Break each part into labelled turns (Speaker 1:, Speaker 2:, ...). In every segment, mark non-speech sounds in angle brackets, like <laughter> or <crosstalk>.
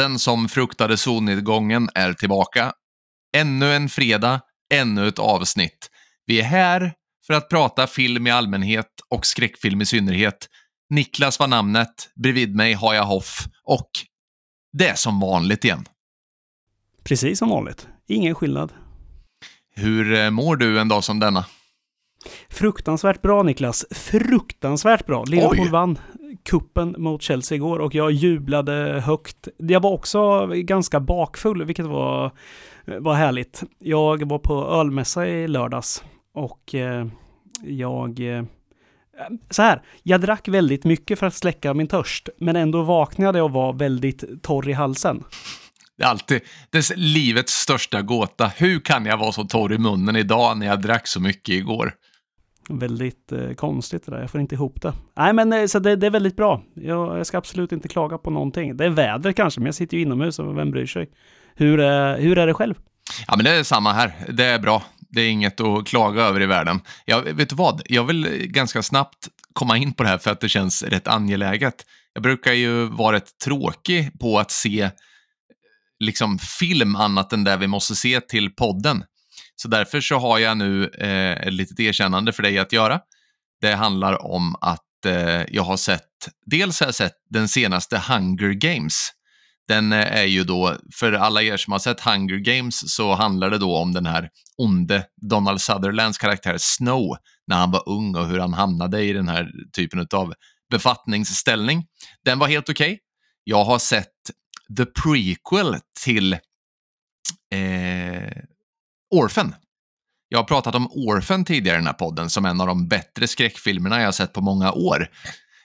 Speaker 1: Podden som fruktade solnedgången är tillbaka. Ännu en fredag, ännu ett avsnitt. Vi är här för att prata film i allmänhet och skräckfilm i synnerhet. Niklas var namnet, bredvid mig har jag Hoff och det är som vanligt igen.
Speaker 2: Precis som vanligt. Ingen skillnad.
Speaker 1: Hur eh, mår du en dag som denna?
Speaker 2: Fruktansvärt bra Niklas. Fruktansvärt bra. Liverpool vann kuppen mot Chelsea igår och jag jublade högt. Jag var också ganska bakfull, vilket var, var härligt. Jag var på ölmässa i lördags och eh, jag... Eh, så här, jag drack väldigt mycket för att släcka min törst, men ändå vaknade jag och var väldigt torr i halsen.
Speaker 1: Det är alltid det är livets största gåta. Hur kan jag vara så torr i munnen idag när jag drack så mycket igår?
Speaker 2: Väldigt eh, konstigt det där, jag får inte ihop det. Nej men eh, så det, det är väldigt bra. Jag, jag ska absolut inte klaga på någonting. Det är väder kanske, men jag sitter ju inomhus och vem bryr sig? Hur, eh, hur är det själv?
Speaker 1: Ja, men det är samma här. Det är bra. Det är inget att klaga över i världen. Jag vet du vad? Jag vill ganska snabbt komma in på det här för att det känns rätt angeläget. Jag brukar ju vara rätt tråkig på att se liksom film annat än det vi måste se till podden. Så därför så har jag nu eh, ett litet erkännande för dig att göra. Det handlar om att eh, jag har sett, dels har jag sett den senaste Hunger Games. Den eh, är ju då, för alla er som har sett Hunger Games så handlar det då om den här onde Donald Sutherlands karaktär Snow när han var ung och hur han hamnade i den här typen av befattningsställning. Den var helt okej. Jag har sett the prequel till eh, Orphan. Jag har pratat om Orphan tidigare i den här podden som en av de bättre skräckfilmerna jag har sett på många år.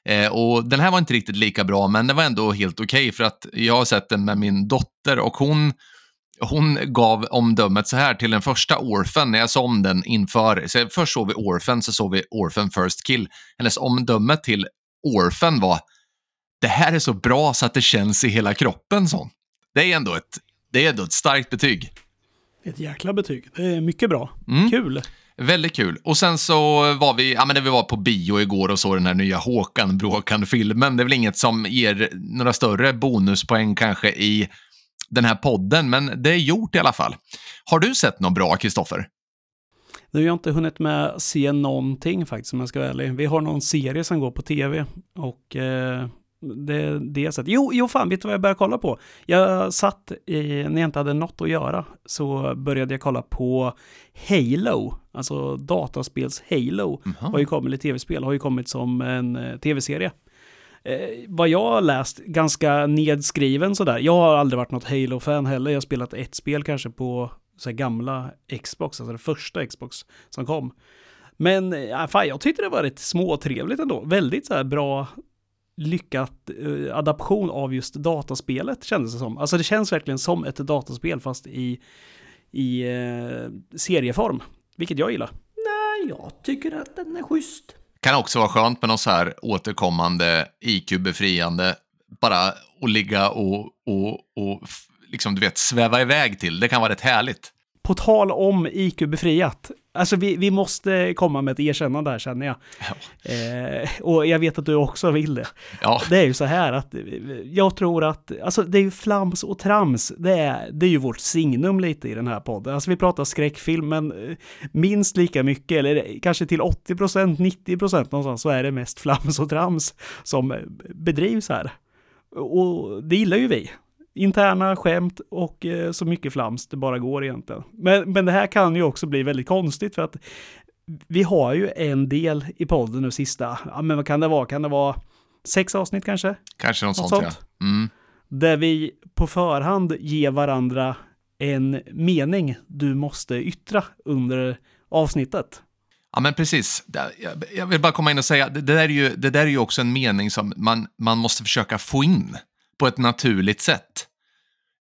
Speaker 1: Eh, och den här var inte riktigt lika bra, men den var ändå helt okej för att jag har sett den med min dotter och hon, hon gav omdömet så här till den första Orphan när jag såg om den inför. Så först såg vi Orphan, så såg vi Orphan First Kill. Hennes omdöme till Orphan var det här är så bra så att det känns i hela kroppen. Så. Det är ändå ett, det är ändå ett starkt betyg.
Speaker 2: Ett jäkla betyg. Det är mycket bra.
Speaker 1: Mm.
Speaker 2: Kul.
Speaker 1: Väldigt kul. Och sen så var vi, ja men vi var på bio igår och såg den här nya Håkan Bråkan-filmen. Det är väl inget som ger några större bonuspoäng kanske i den här podden, men det är gjort i alla fall. Har du sett något bra, Kristoffer?
Speaker 2: Nu har jag inte hunnit med att se någonting faktiskt om jag ska vara ärlig. Vi har någon serie som går på tv och eh, det, det att, jo, jo fan, vet du vad jag började kolla på? Jag satt, i, när jag inte hade något att göra, så började jag kolla på Halo, alltså dataspels Halo,
Speaker 1: Mhm.
Speaker 2: har ju kommit, eller tv-spel, har ju kommit som en eh, tv-serie. Eh, vad jag har läst, ganska nedskriven sådär. Jag har aldrig varit något Halo-fan heller. Jag har spelat ett spel kanske på så gamla Xbox, alltså det första Xbox som kom. Men ja, fan, jag tyckte det var rätt småtrevligt ändå. Väldigt så här bra lyckat eh, adaption av just dataspelet kändes det som. Alltså det känns verkligen som ett dataspel fast i, i eh, serieform, vilket jag gillar.
Speaker 3: Nej, jag tycker att den är schysst.
Speaker 1: Kan också vara skönt med något så här återkommande IQ-befriande, bara att ligga och, och, och liksom, du vet, sväva iväg till. Det kan vara rätt härligt.
Speaker 2: På tal om IQ-befriat, alltså vi, vi måste komma med ett erkännande här känner jag. Eh, och jag vet att du också vill det.
Speaker 1: Ja,
Speaker 2: Det är ju så här att jag tror att, alltså det är ju flams och trams, det är, det är ju vårt signum lite i den här podden. Alltså vi pratar skräckfilm, men eh, minst lika mycket, eller kanske till 80%, 90% någonstans, så är det mest flams och trams som eh, bedrivs här. Och det gillar ju vi. Interna skämt och eh, så mycket flams det bara går egentligen. Men, men det här kan ju också bli väldigt konstigt för att vi har ju en del i podden nu sista, ja men vad kan det vara? Kan det vara sex avsnitt kanske?
Speaker 1: kanske något
Speaker 2: Något
Speaker 1: sånt,
Speaker 2: sånt.
Speaker 1: ja. Mm.
Speaker 2: Där vi på förhand ger varandra en mening du måste yttra under avsnittet.
Speaker 1: Ja, men precis. Jag- vill bara komma in och säga, det det där är ju, det där är ju också en mening som man, man måste försöka få in på ett naturligt sätt.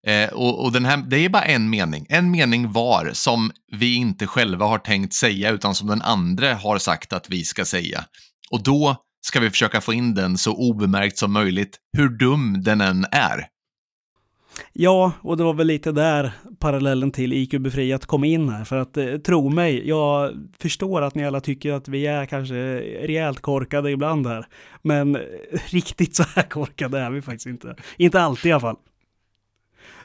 Speaker 1: Eh, och och den här, det är bara en mening, en mening var som vi inte själva har tänkt säga utan som den andra har sagt att vi ska säga. Och då ska vi försöka få in den så obemärkt som möjligt, hur dum den än är.
Speaker 2: Ja, och det var väl lite där parallellen till IQ-befriat kom in här. För att eh, tro mig, jag förstår att ni alla tycker att vi är kanske rejält korkade ibland här. Men eh, <laughs> riktigt så här korkade är vi faktiskt inte. Inte alltid i alla fall.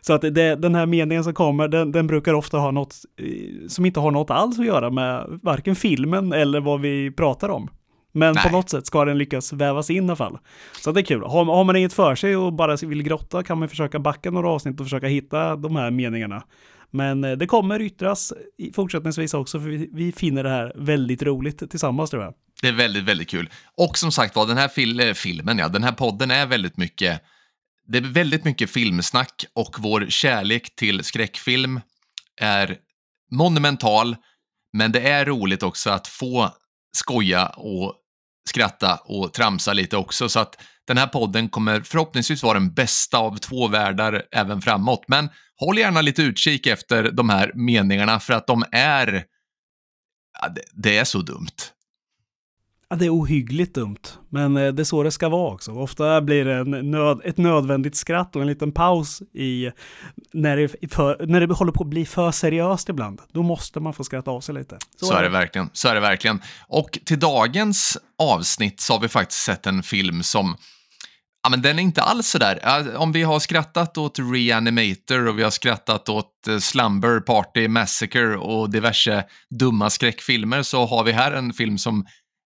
Speaker 2: Så att det, den här meningen som kommer, den, den brukar ofta ha något eh, som inte har något alls att göra med varken filmen eller vad vi pratar om. Men
Speaker 1: Nej.
Speaker 2: på något sätt ska den lyckas vävas in i alla fall. Så det är kul. Har, har man inget för sig och bara vill grotta kan man försöka backa några avsnitt och försöka hitta de här meningarna. Men eh, det kommer yttras fortsättningsvis också, för vi, vi finner det här väldigt roligt tillsammans tror jag.
Speaker 1: Det är väldigt, väldigt kul. Och som sagt var, den här fil eh, filmen, ja, den här podden är väldigt mycket, det är väldigt mycket filmsnack och vår kärlek till skräckfilm är monumental, men det är roligt också att få skoja och skratta och tramsa lite också, så att den här podden kommer förhoppningsvis vara den bästa av två världar även framåt. Men håll gärna lite utkik efter de här meningarna för att de är, ja, det, det är så dumt.
Speaker 2: Ja, det är ohyggligt dumt, men eh, det är så det ska vara också. Ofta blir det en nöd, ett nödvändigt skratt och en liten paus i när det, för, när det håller på att bli för seriöst ibland. Då måste man få skratta av sig lite.
Speaker 1: Så, är det verkligen. Så är det verkligen. Och till dagens avsnitt så har vi faktiskt sett en film som Ja, men den är inte alls sådär. Om vi har skrattat åt Reanimator och vi har skrattat åt eh, Slumber Party Massacre och diverse dumma skräckfilmer så har vi här en film som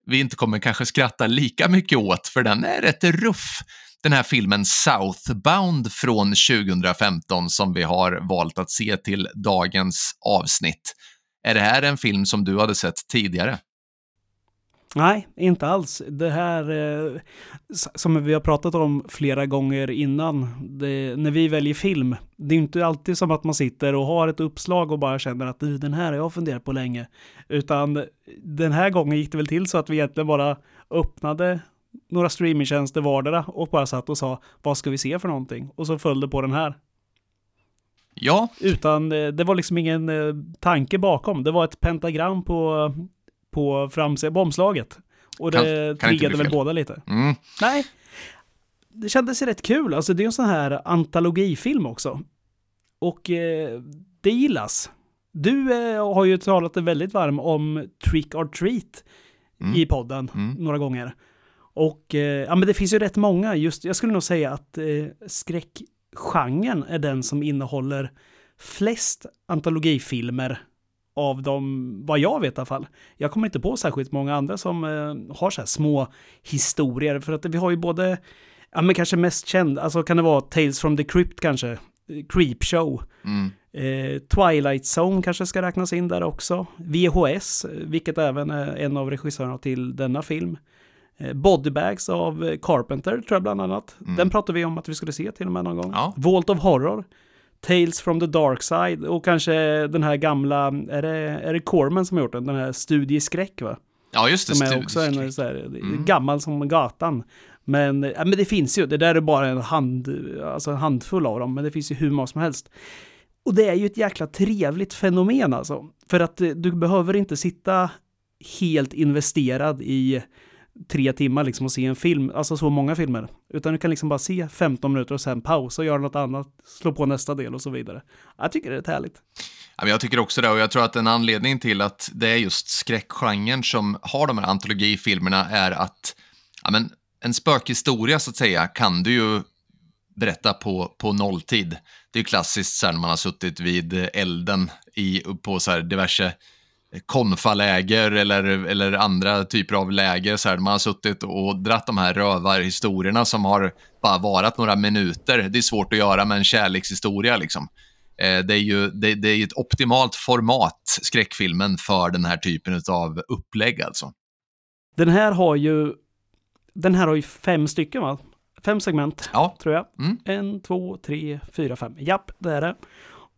Speaker 1: vi inte kommer kanske skratta lika mycket åt för den är rätt ruff. Den här filmen Southbound från 2015 som vi har valt att se till dagens avsnitt. Är det här en film som du hade sett tidigare?
Speaker 2: Nej, inte alls. Det här eh, som vi har pratat om flera gånger innan, det, när vi väljer film, det är inte alltid som att man sitter och har ett uppslag och bara känner att "Du, den här har jag funderat på länge. Utan den här gången gick det väl till så att vi egentligen bara öppnade några streamingtjänster vardera och bara satt och sa vad ska vi se för någonting? Och så följde på den här.
Speaker 1: Ja,
Speaker 2: Utan eh, det var liksom ingen eh, tanke bakom. Det var ett pentagram på, på framsidan, på omslaget. Och
Speaker 1: Kan-
Speaker 2: det
Speaker 1: kan
Speaker 2: triggade väl båda lite.
Speaker 1: mm.
Speaker 2: Nej, det kändes rätt kul. Alltså det är en sån här antologifilm också. Och eh, det gillas. Du eh, har ju talat dig väldigt varm om Trick or Treat
Speaker 1: Mm.
Speaker 2: i podden
Speaker 1: Mm.
Speaker 2: några gånger. Och eh, ja, men det finns ju rätt många. Just, jag skulle nog säga att eh, skräckgenren är den som innehåller flest antologifilmer av dem, vad jag vet i alla fall. Jag kommer inte på särskilt många andra som eh, har så här små historier, för att vi har ju både, ja men kanske mest känd, alltså kan det vara Tales from the Crypt kanske, Creepshow,
Speaker 1: Mm.
Speaker 2: Eh, Twilight Zone kanske ska räknas in där också. VHS, vilket även är en av regissörerna till denna film. Eh, Bodybags av Carpenter, tror jag bland annat.
Speaker 1: Mm.
Speaker 2: Den pratade vi om att vi skulle se till och med någon gång.
Speaker 1: Ja.
Speaker 2: Vault of Horror. Tales from the Dark Side och kanske den här gamla, är det, är det Corman som har gjort den? Den här Studie i skräck va?
Speaker 1: ja, just det.
Speaker 2: Som är också en så här,
Speaker 1: Mm.
Speaker 2: gammal som gatan. Men, ja, men det finns ju, det där är bara en, hand, alltså en handfull av dem, men det finns ju hur många som helst. Och det är ju ett jäkla trevligt fenomen alltså. För att eh, du behöver inte sitta helt investerad i tre timmar liksom och se en film, alltså så många filmer. Utan du kan liksom bara se 15 minuter och sen pausa och göra något annat, slå på nästa del och så vidare. Jag tycker det är rätt härligt.
Speaker 1: Jag tycker också det och jag tror att en anledning till att det är just skräckgenren som har de här antologifilmerna är att ja, men, en spökhistoria så att säga kan du ju berätta på, på nolltid. Det är ju klassiskt så här när man har suttit vid elden i, på så här diverse konfaläger eller, eller andra typer av läger. Så här, man har suttit och dratt de här rövarhistorierna som har bara varat några minuter. Det är svårt att göra med en kärlekshistoria liksom. Eh, det är ju det, det är ett optimalt format, skräckfilmen, för den här typen av upplägg alltså.
Speaker 2: Den här har ju, den här har ju fem stycken va? Fem segment.
Speaker 1: Ja,
Speaker 2: tror jag.
Speaker 1: Mm.
Speaker 2: En, två, tre, fyra, fem. Japp, det är det.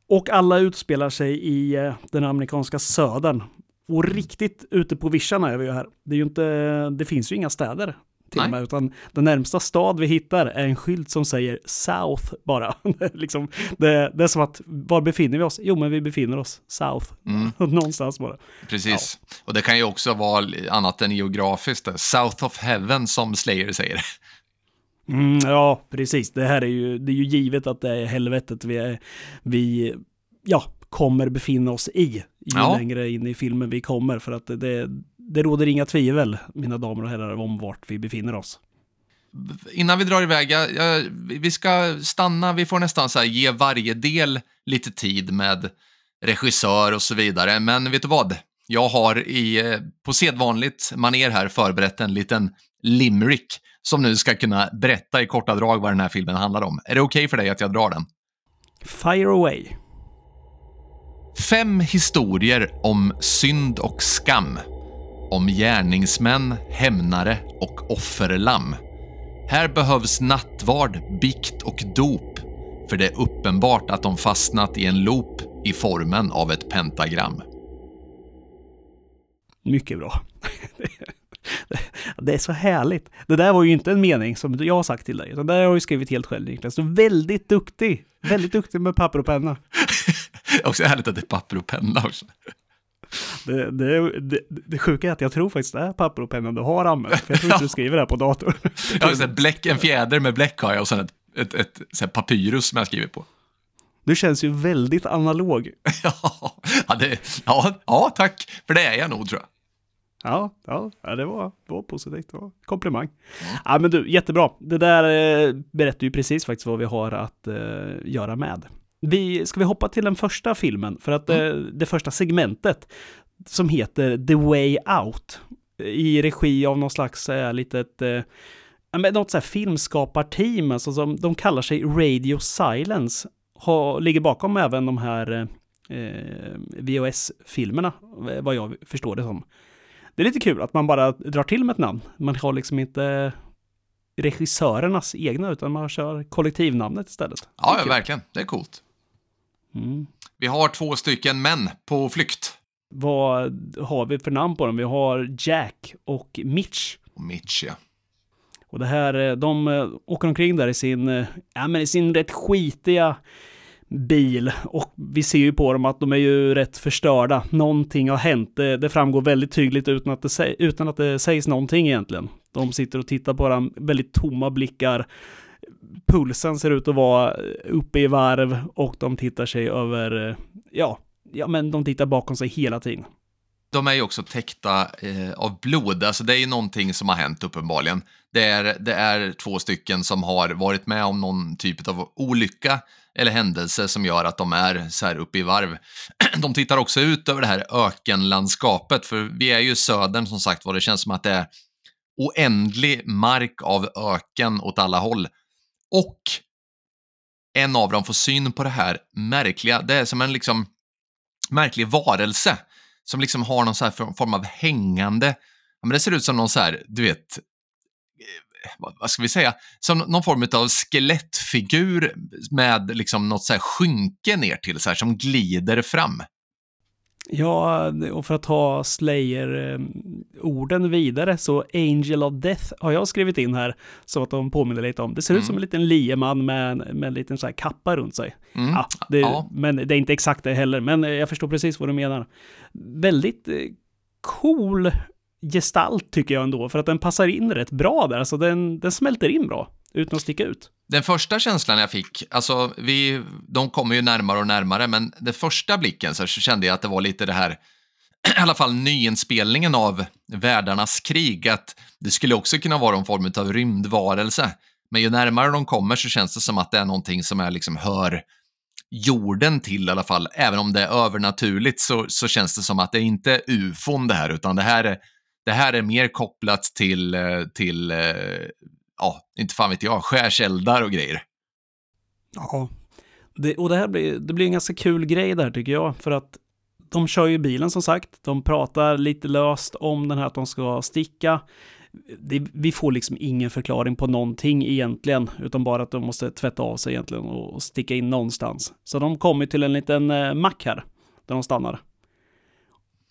Speaker 2: Och alla utspelar sig i eh, den amerikanska södern. Och riktigt ute på vischarna är vi ju här. Det, ju inte, det finns ju inga städer till och med, utan den närmsta stad vi hittar är en skylt som säger South bara. <laughs> Liksom, det, det är som att, var befinner vi oss? Jo, men vi befinner oss South.
Speaker 1: Mm. <laughs>
Speaker 2: Någonstans bara.
Speaker 1: precis. Och det kan ju också vara annat än geografiskt. South of Heaven, som Slayer säger.
Speaker 2: Mm, ja, precis. Det här är ju, det är ju givet att det är helvetet vi, är, vi ja, kommer befinna oss i. Ju
Speaker 1: Ja.
Speaker 2: längre in i filmen vi kommer. För att det, det råder inga tvivel, mina damer och herrar, om vart vi befinner oss.
Speaker 1: innan vi drar iväg, jag, jag, vi ska stanna, vi får nästan så här, ge varje del lite tid med regissör och så vidare. Men vet du vad? Jag har i, eh, på sedvanligt maner här förberett en liten limerick som nu ska kunna berätta i korta drag vad den här filmen handlar om. Är det okej okay för dig att jag drar den?
Speaker 2: Fire away.
Speaker 1: Fem historier om synd och skam. Om gärningsmän, hämnare och offerlamm. Här behövs nattvard, bikt och dop, för det är uppenbart att de fastnat i en loop i formen av ett pentagram.
Speaker 2: Mycket bra. <laughs> <laughs> Det är så härligt. Det där var ju inte en mening som jag har sagt till dig, utan det där har jag skrivit helt själv Niklas. Du är väldigt duktig. Väldigt duktig med papper och penna. <laughs>
Speaker 1: också härligt att det är papper och penna också.
Speaker 2: Det, det, det, det sjuka är att jag tror faktiskt det är papper och penna du har använt. För jag tror inte <laughs> du skriver det här på datorn.
Speaker 1: Ja, så bläck, en fjäder med bläck har jag och sen ett, ett, ett, ett papyrus som jag skriver på.
Speaker 2: Du känns ju väldigt analog.
Speaker 1: ja, det, ja, ja, tack. För det är jag nog tror jag.
Speaker 2: Ja, ja, det var, det var positivt. Det var komplimang. Ja, men du, jättebra. Det där eh, berättar ju precis faktiskt vad vi har att eh, göra med. Vi, ska vi hoppa till den första filmen? För att mm. eh, det första segmentet som heter The Way Out i regi av någon slags eh, litet eh, något så här filmskaparteam, alltså som de kallar sig Radio Silence, har, ligger bakom även de här eh, VHS-filmerna, vad jag förstår det som. Det är lite kul att man bara drar till med ett namn. Man har liksom inte regissörernas egna, utan man kör kollektivnamnet istället.
Speaker 1: Ja, ja verkligen. Det är coolt. Mm. Vi har två stycken män på flykt.
Speaker 2: Vad har vi för namn på dem? Vi har Jack och Mitch.
Speaker 1: Och Mitch, ja.
Speaker 2: Och det här, eh, de eh, åker omkring där i sin, eh, ja men i sin rätt skitiga bil och vi ser ju på dem att de är ju rätt förstörda. Någonting har hänt. Det, det framgår väldigt tydligt utan att, det, utan att det sägs någonting egentligen. De sitter och tittar på dem, väldigt tomma blickar. Pulsen ser ut att vara uppe i varv och de tittar sig över, ja, ja men de tittar bakom sig hela tiden.
Speaker 1: De är ju också täckta eh, av blod, alltså det är ju någonting som har hänt uppenbarligen. Det är, det är två stycken som har varit med om någon typ av olycka eller händelse som gör att de är så här uppe i varv. <clears throat> De tittar också ut över det här ökenlandskapet, för vi är ju södern som sagt var, det känns som att det är oändlig mark av öken åt alla håll. Och en av dem får syn på det här märkliga, det är som en liksom märklig varelse som liksom har någon så här form av hängande, men det ser ut som någon så här, du vet, vad ska vi säga, som någon form av skelettfigur med liksom något så här skynke ner till så här som glider fram.
Speaker 2: Ja, och för att ta Slayer-orden vidare så Angel of Death har jag skrivit in här så att de påminner lite om. Det ser mm. ut som en liten lieman med, med en liten så här kappa runt sig. Mm. Ja, det, ja. Men det är inte exakt det heller, men jag förstår precis vad du menar. Väldigt eh, cool gestalt tycker jag ändå, för att den passar in rätt bra där. Alltså den, den smälter in bra, utan att sticka ut.
Speaker 1: Den första känslan jag fick, alltså vi, de kommer ju närmare och närmare, men den första blicken så kände jag att det var lite det här, <clears throat> i alla fall nyinspelningen av Världarnas krig, att det skulle också kunna vara en form av rymdvarelse. Men ju närmare de kommer så känns det som att det är någonting som är liksom hör jorden till i alla fall. Även om det är övernaturligt så, så känns det som att det är inte ufon det här, utan det här är det här är mer kopplat till, eh, till eh, ja, inte fan vet jag, skärseldar och grejer.
Speaker 2: Ja, det, och det här blir, det blir en ganska kul grej där tycker jag, för att de kör ju bilen som sagt, de pratar lite löst om den här att de ska sticka. Det, vi får liksom ingen förklaring på någonting egentligen, utan bara att de måste tvätta av sig egentligen och sticka in någonstans. Så de kommer till en liten eh, mack här, där de stannar.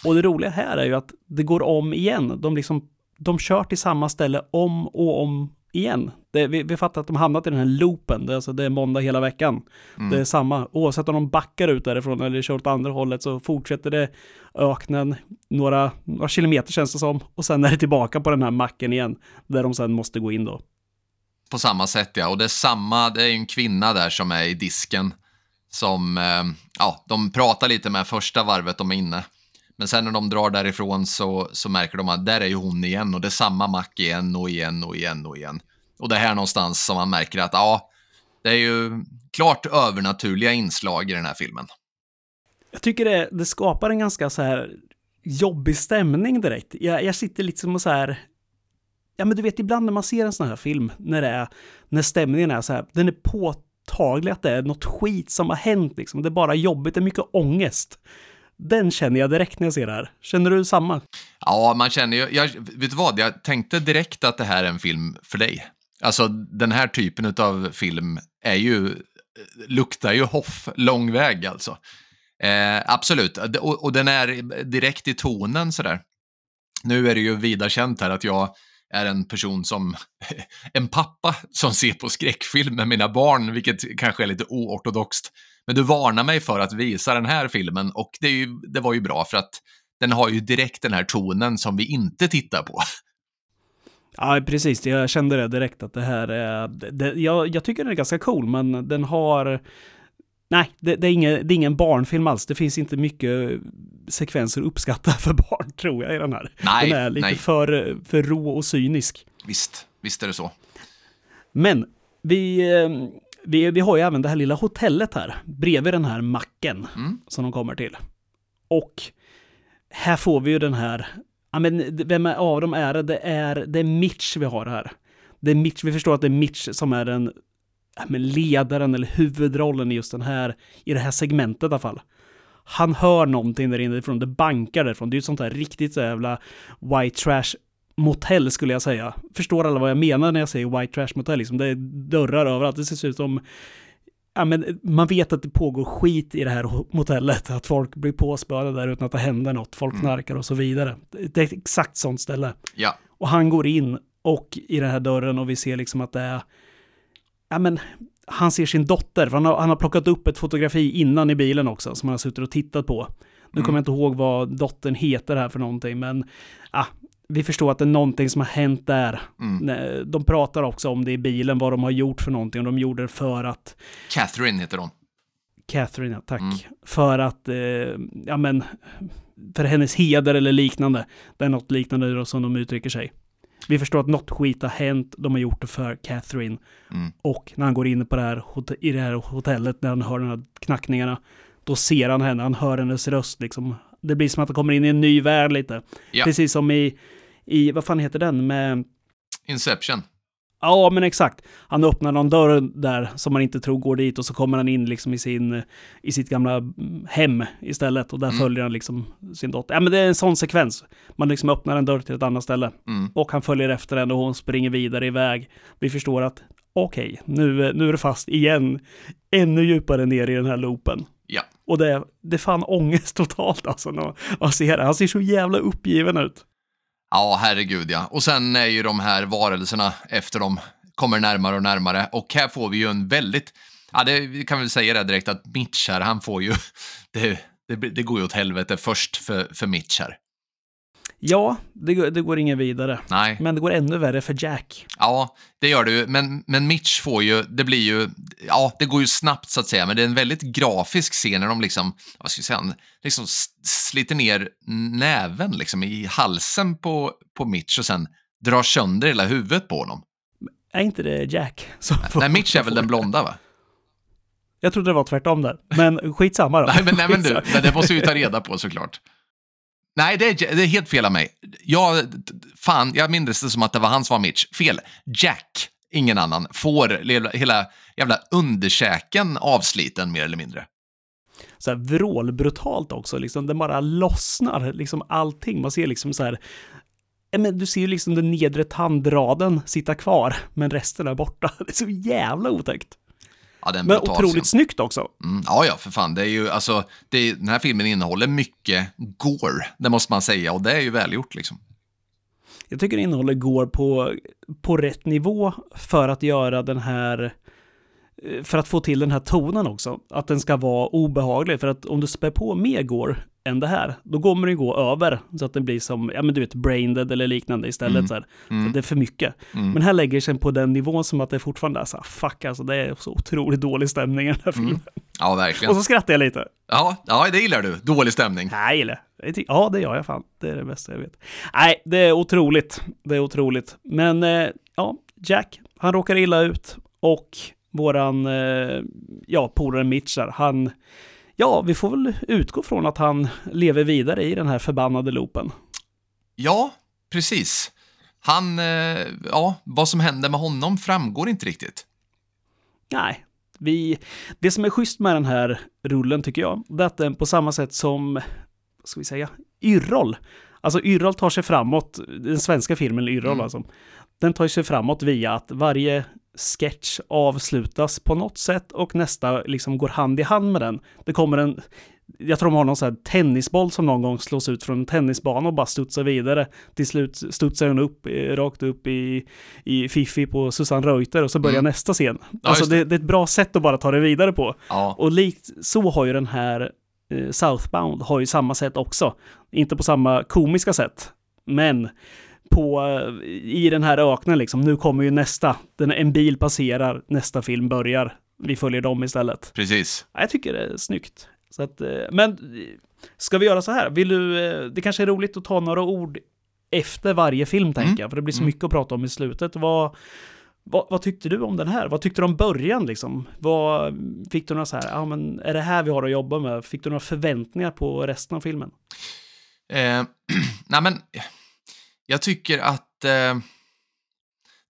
Speaker 2: Och det roliga här är ju att det går om igen. De, liksom, de kör till samma ställe om och om igen. Det, vi, vi fattar att de hamnat i den här loopen, det, alltså det är måndag hela veckan. Mm. Det är samma, oavsett om de backar ut därifrån eller kör åt andra hållet så fortsätter det öknen några, några kilometer känns det som. Och sen är det tillbaka på den här macken igen, där de sen måste gå in då.
Speaker 1: På samma sätt ja, och det är samma, det är en kvinna där som är i disken. Som, eh, ja, de pratar lite med första varvet de är inne. Men sen när de drar därifrån så, så märker de att där är ju hon igen och det är samma mack igen och igen och igen och igen. Och det är här någonstans som man märker att ja, det är ju klart övernaturliga inslag i den här filmen.
Speaker 2: Jag tycker det, det skapar en ganska så här jobbig stämning direkt. Jag, jag sitter lite som och så här... Ja, men du vet, ibland när man ser en sån här film, när, det är, när stämningen är så här, den är påtaglig att det är något skit som har hänt liksom. Det är bara jobbigt, det är mycket ångest. Den känner jag direkt när jag ser det här. Känner du samma?
Speaker 1: Ja, man känner ju, jag, vet du vad, jag tänkte direkt att det här är en film för dig. Alltså den här typen av film är ju, luktar ju Hoff lång väg alltså. Eh, absolut, och, och, den är direkt i tonen sådär. Nu är det ju vida känt här att jag är en person som, <laughs> en pappa som ser på skräckfilm med mina barn, vilket kanske är lite oortodoxt. Men du varnar mig för att visa den här filmen och det, ju, det var ju bra för att den har ju direkt den här tonen som vi inte tittar på. <laughs>
Speaker 2: Ja, precis. Jag kände det direkt att det här är... Det, jag, jag tycker den är ganska cool, men den har... Nej, det, det, är ingen, det är ingen barnfilm alls. Det finns inte mycket sekvenser uppskatta för barn, tror jag, i den här.
Speaker 1: Nej,
Speaker 2: den är lite
Speaker 1: nej.
Speaker 2: För, för rå och cynisk.
Speaker 1: Visst, visst är det så.
Speaker 2: Men vi, eh, vi, vi har ju även det här lilla hotellet här, bredvid den här macken
Speaker 1: Mm.
Speaker 2: som de kommer till. Och här får vi ju den här, ja men vem är- av dem är det? Det är, det är Mitch vi har här. Det är Mitch, vi förstår att det är Mitch som är den ja, men ledaren eller huvudrollen i just den här, i det här segmentet i alla fall. Han hör någonting där inifrån, det bankar därifrån. Det är ju ett sånt här riktigt så jävla white trash motell skulle jag säga. Förstår alla vad jag menar när jag säger white trash motell? Liksom det är dörrar överallt. Det ser ut som... Ja, men man vet att det pågår skit i det här motellet. Att folk blir påspöade där utan att det händer något. Folk knarkar och så vidare. Det är ett exakt sånt ställe.
Speaker 1: Ja,
Speaker 2: Och han går in och i den här dörren och vi ser liksom att det är... Ja men, han ser sin dotter, för han har, han har plockat upp ett fotografi innan i bilen också, som han har suttit och tittat på. Nu kommer jag inte ihåg vad dottern heter här för någonting, men ja, vi förstår att det är någonting som har hänt där.
Speaker 1: Mm.
Speaker 2: Nej, De pratar också om det i bilen, vad de har gjort för någonting, och de gjorde det för att
Speaker 1: Catherine heter hon.
Speaker 2: Catherine, ja, tack.
Speaker 1: Mm.
Speaker 2: För att, eh, ja men, för hennes heder eller liknande. Det är något liknande då som de uttrycker sig. Vi förstår att något skit har hänt, de har gjort det för Catherine.
Speaker 1: Mm.
Speaker 2: Och när han går in på det här, i det här hotellet, när han hör de här knackningarna, då ser han henne, han hör hennes röst liksom. Det blir som att han kommer in i en ny värld lite.
Speaker 1: Ja.
Speaker 2: Precis som i, i, vad fan heter den, med
Speaker 1: Inception.
Speaker 2: Ja, men exakt. Han öppnar någon dörr där som man inte tror går dit och så kommer han in liksom i, sin, i sitt gamla mm, hem istället och där
Speaker 1: Mm.
Speaker 2: följer han liksom sin dotter. Ja, men det är en sån sekvens. Man liksom öppnar en dörr till ett annat ställe
Speaker 1: Mm.
Speaker 2: och han följer efter henne och hon springer vidare iväg. Vi förstår att okej, nu, nu är det fast igen. Ännu djupare ner i den här loopen.
Speaker 1: Ja.
Speaker 2: Och det, det är fan ångest totalt alltså när man ser det. Han ser så jävla uppgiven ut.
Speaker 1: Ja, herregud ja. Och sen är ju de här varelserna efter dem kommer närmare och närmare. Och här får vi ju en väldigt, ja det vi kan väl säga det direkt att Mitch här, han får ju, <laughs> det, det, det går ju åt helvete först för, för Mitch här.
Speaker 2: Ja, det, går- det går ingen vidare.
Speaker 1: Nej,
Speaker 2: Men det går ännu värre för Jack.
Speaker 1: ja, det gör det ju. Men, men Mitch får ju, det blir ju, ja, det går ju snabbt så att säga, men det är en väldigt grafisk scen när de liksom, vad ska jag säga, liksom sliter ner näven liksom i halsen på, på Mitch och sen drar sönder hela huvudet på honom.
Speaker 2: Är inte det Jack? Som får-
Speaker 1: Nej, Mitch är väl den blonda va?
Speaker 2: Jag trodde det var tvärtom där. Men skitsamma då.
Speaker 1: Nej, men, nej, men du, <laughs> det måste vi ta reda på såklart. Nej, det är, det är helt fel av mig. Jag, fan, jag minns det som att det var han som var Mitch. Fel. Jack, ingen annan, får hela, jävla underkäken avsliten mer eller mindre.
Speaker 2: Så här vrålbrutalt också, liksom. Den bara lossnar, liksom allting. Man ser liksom så här... Eh, men du ser ju liksom den nedre tandraden sitta kvar, men resten är borta. <laughs> Det är så jävla otäckt.
Speaker 1: Ja, det är en
Speaker 2: Men otroligt
Speaker 1: scen.
Speaker 2: snyggt också.
Speaker 1: Mm, ja, ja, för fan. Det är ju, alltså, det är, den här filmen innehåller mycket gore, det måste man säga, och det är ju välgjort liksom.
Speaker 2: Jag tycker innehållet går på, på rätt nivå för att göra den här eh, för att få till den här tonen också. Att den ska vara obehaglig. För att om du spär på mer går än det här, då kommer det gå över. Så att den blir som, ja men du vet, braindead eller liknande istället.
Speaker 1: Mm.
Speaker 2: Så, här.
Speaker 1: Mm.
Speaker 2: så det är för mycket.
Speaker 1: Mm.
Speaker 2: Men här lägger sig på den nivån som att det fortfarande är så här, fuck alltså, det är så otroligt dålig stämning i den här filmen.
Speaker 1: Mm. Ja, verkligen.
Speaker 2: Och så skrattar jag lite.
Speaker 1: Ja, ja, det gillar du. Dålig stämning.
Speaker 2: Nej? Jag ty- Ja, det gör jag fan. Det är det bästa jag vet. Nej, det är otroligt. Det är otroligt. Men eh, ja, Jack, Han råkar illa ut och våran, eh, ja, polare Mitch där, han, ja, vi får väl utgå från att han lever vidare i den här förbannade loopen.
Speaker 1: Ja, precis. Han, eh, ja, vad som händer med honom framgår inte riktigt.
Speaker 2: Nej, vi, det som är schysst med den här rullen tycker jag, det är att den på samma sätt som, vad ska vi säga, Yrrol. Alltså Yrrol tar sig framåt, den svenska filmen Yrrol
Speaker 1: Mm.
Speaker 2: alltså. Den tar sig framåt via att varje sketch avslutas på något sätt och nästa liksom går hand i hand med den. Det kommer en, jag tror de har någon sån här tennisboll som någon gång slås ut från en tennisbana och bara studsar vidare. Till slut studsar den upp, eh, rakt upp i, i Fifi på Susanne Reuter och så börjar
Speaker 1: Mm.
Speaker 2: nästa scen.
Speaker 1: Ja,
Speaker 2: alltså
Speaker 1: det,
Speaker 2: det är ett bra sätt att bara ta det vidare på.
Speaker 1: Ja,
Speaker 2: Och likt så har ju den här eh, Southbound har ju samma sätt också. Inte på samma komiska sätt, men på, i den här öknen liksom, nu kommer ju nästa. Den, en bil passerar, nästa film börjar. Vi följer dem istället.
Speaker 1: precis.
Speaker 2: Ja, Jag tycker det är snyggt. Så att, eh, men eh, ska vi göra så här? Vill du, eh, det kanske är roligt att ta några ord efter varje film, tänker
Speaker 1: Mm.
Speaker 2: jag, för det blir så
Speaker 1: Mm.
Speaker 2: mycket att prata om i slutet. Vad, vad, vad tyckte du om den här? Vad tyckte du om början liksom? Vad, fick du några så här, ja men är det här vi har att jobba med? Fick du några förväntningar på resten av filmen?
Speaker 1: Eh, <clears throat> nej, men jag tycker att eh,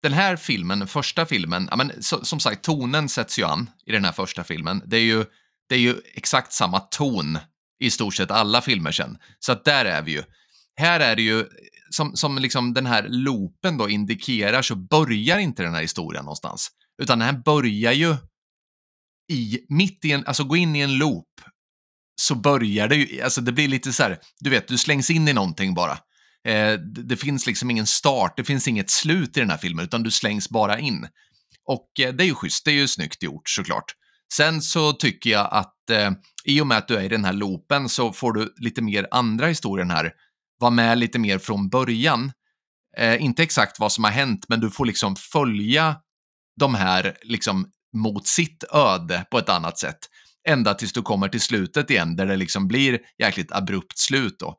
Speaker 1: den här filmen, den första filmen, ja, men, så, som sagt, tonen sätts ju an i den här första filmen. Det är ju, det är ju exakt samma ton i stort sett alla filmer sen. Så att där är vi ju. Här är det ju, som, som liksom den här loopen då indikerar, så börjar inte den här historien någonstans. Utan den här börjar ju i, mitt i en, alltså gå in i en loop så börjar det ju, alltså det blir lite så här, du vet, du slängs in i någonting bara. Eh, det, finns liksom ingen start, det finns inget slut i den här filmen, utan du slängs bara in. Och eh, det är ju schysst, det är ju snyggt gjort såklart. Sen så tycker jag att eh, i och med att du är i den här loopen så får du lite mer andra historien här. Var med lite mer från början. Eh, inte exakt vad som har hänt, men du får liksom följa de här liksom mot sitt öde på ett annat sätt. Ända tills du kommer till slutet igen, där det liksom blir jäkligt abrupt slut då,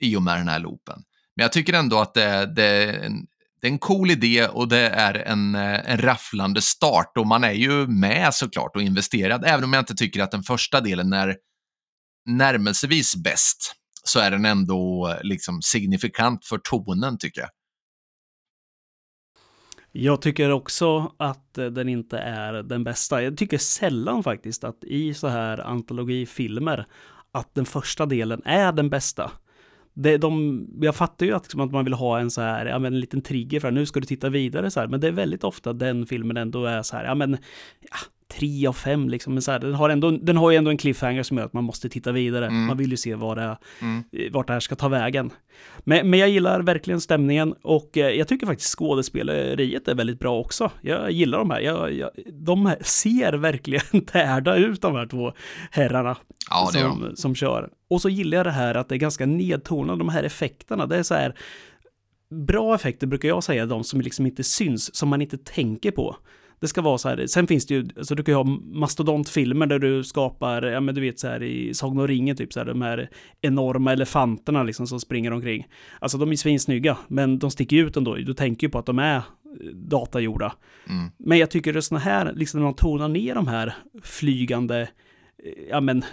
Speaker 1: i och med den här loopen. Men jag tycker ändå att det, det, är, en, det är en cool idé och det är en, eh, en rafflande start och man är ju med såklart och investerad, även om jag inte tycker att den första delen är närmelsevis bäst, så är den ändå eh, liksom signifikant för tonen tycker jag.
Speaker 2: Jag tycker också att eh, den inte är den bästa. Jag tycker sällan faktiskt att i så här antologifilmer att den första delen är den bästa. Det, de, jag fattar ju att, liksom, att man vill ha en så här, ja men en liten trigger för att nu ska du titta vidare så här, men det är väldigt ofta den filmen ändå är så här, ja men, ja, tre av fem liksom, men så här, den har ändå, den har ju ändå en cliffhanger som gör att man måste titta vidare.
Speaker 1: Mm.
Speaker 2: Man vill ju se vad det
Speaker 1: Mm.
Speaker 2: vart det här ska ta vägen. Men, men jag gillar verkligen stämningen och eh, jag tycker faktiskt skådespeleriet är väldigt bra också. Jag gillar de här. Jag, jag, de här ser verkligen <laughs> tärda ut de här två herrarna
Speaker 1: Ja, de.
Speaker 2: som, som kör. Och så gillar jag det här att det är ganska nedtonade, de här effekterna. Det är så här, bra effekter brukar jag säga, de som liksom inte syns, som man inte tänker på. Det ska vara så här, sen finns det ju, alltså du kan ju ha mastodontfilmer där du skapar, ja men du vet så här i Sagan och ringen typ så här, de här enorma elefanterna liksom som springer omkring. Alltså de är svinsnygga, men de sticker ut ändå, du tänker ju på att de är eh, datagjorda.
Speaker 1: Mm.
Speaker 2: Men jag tycker det är såna här, liksom när man tonar ner de här flygande, eh, ja men,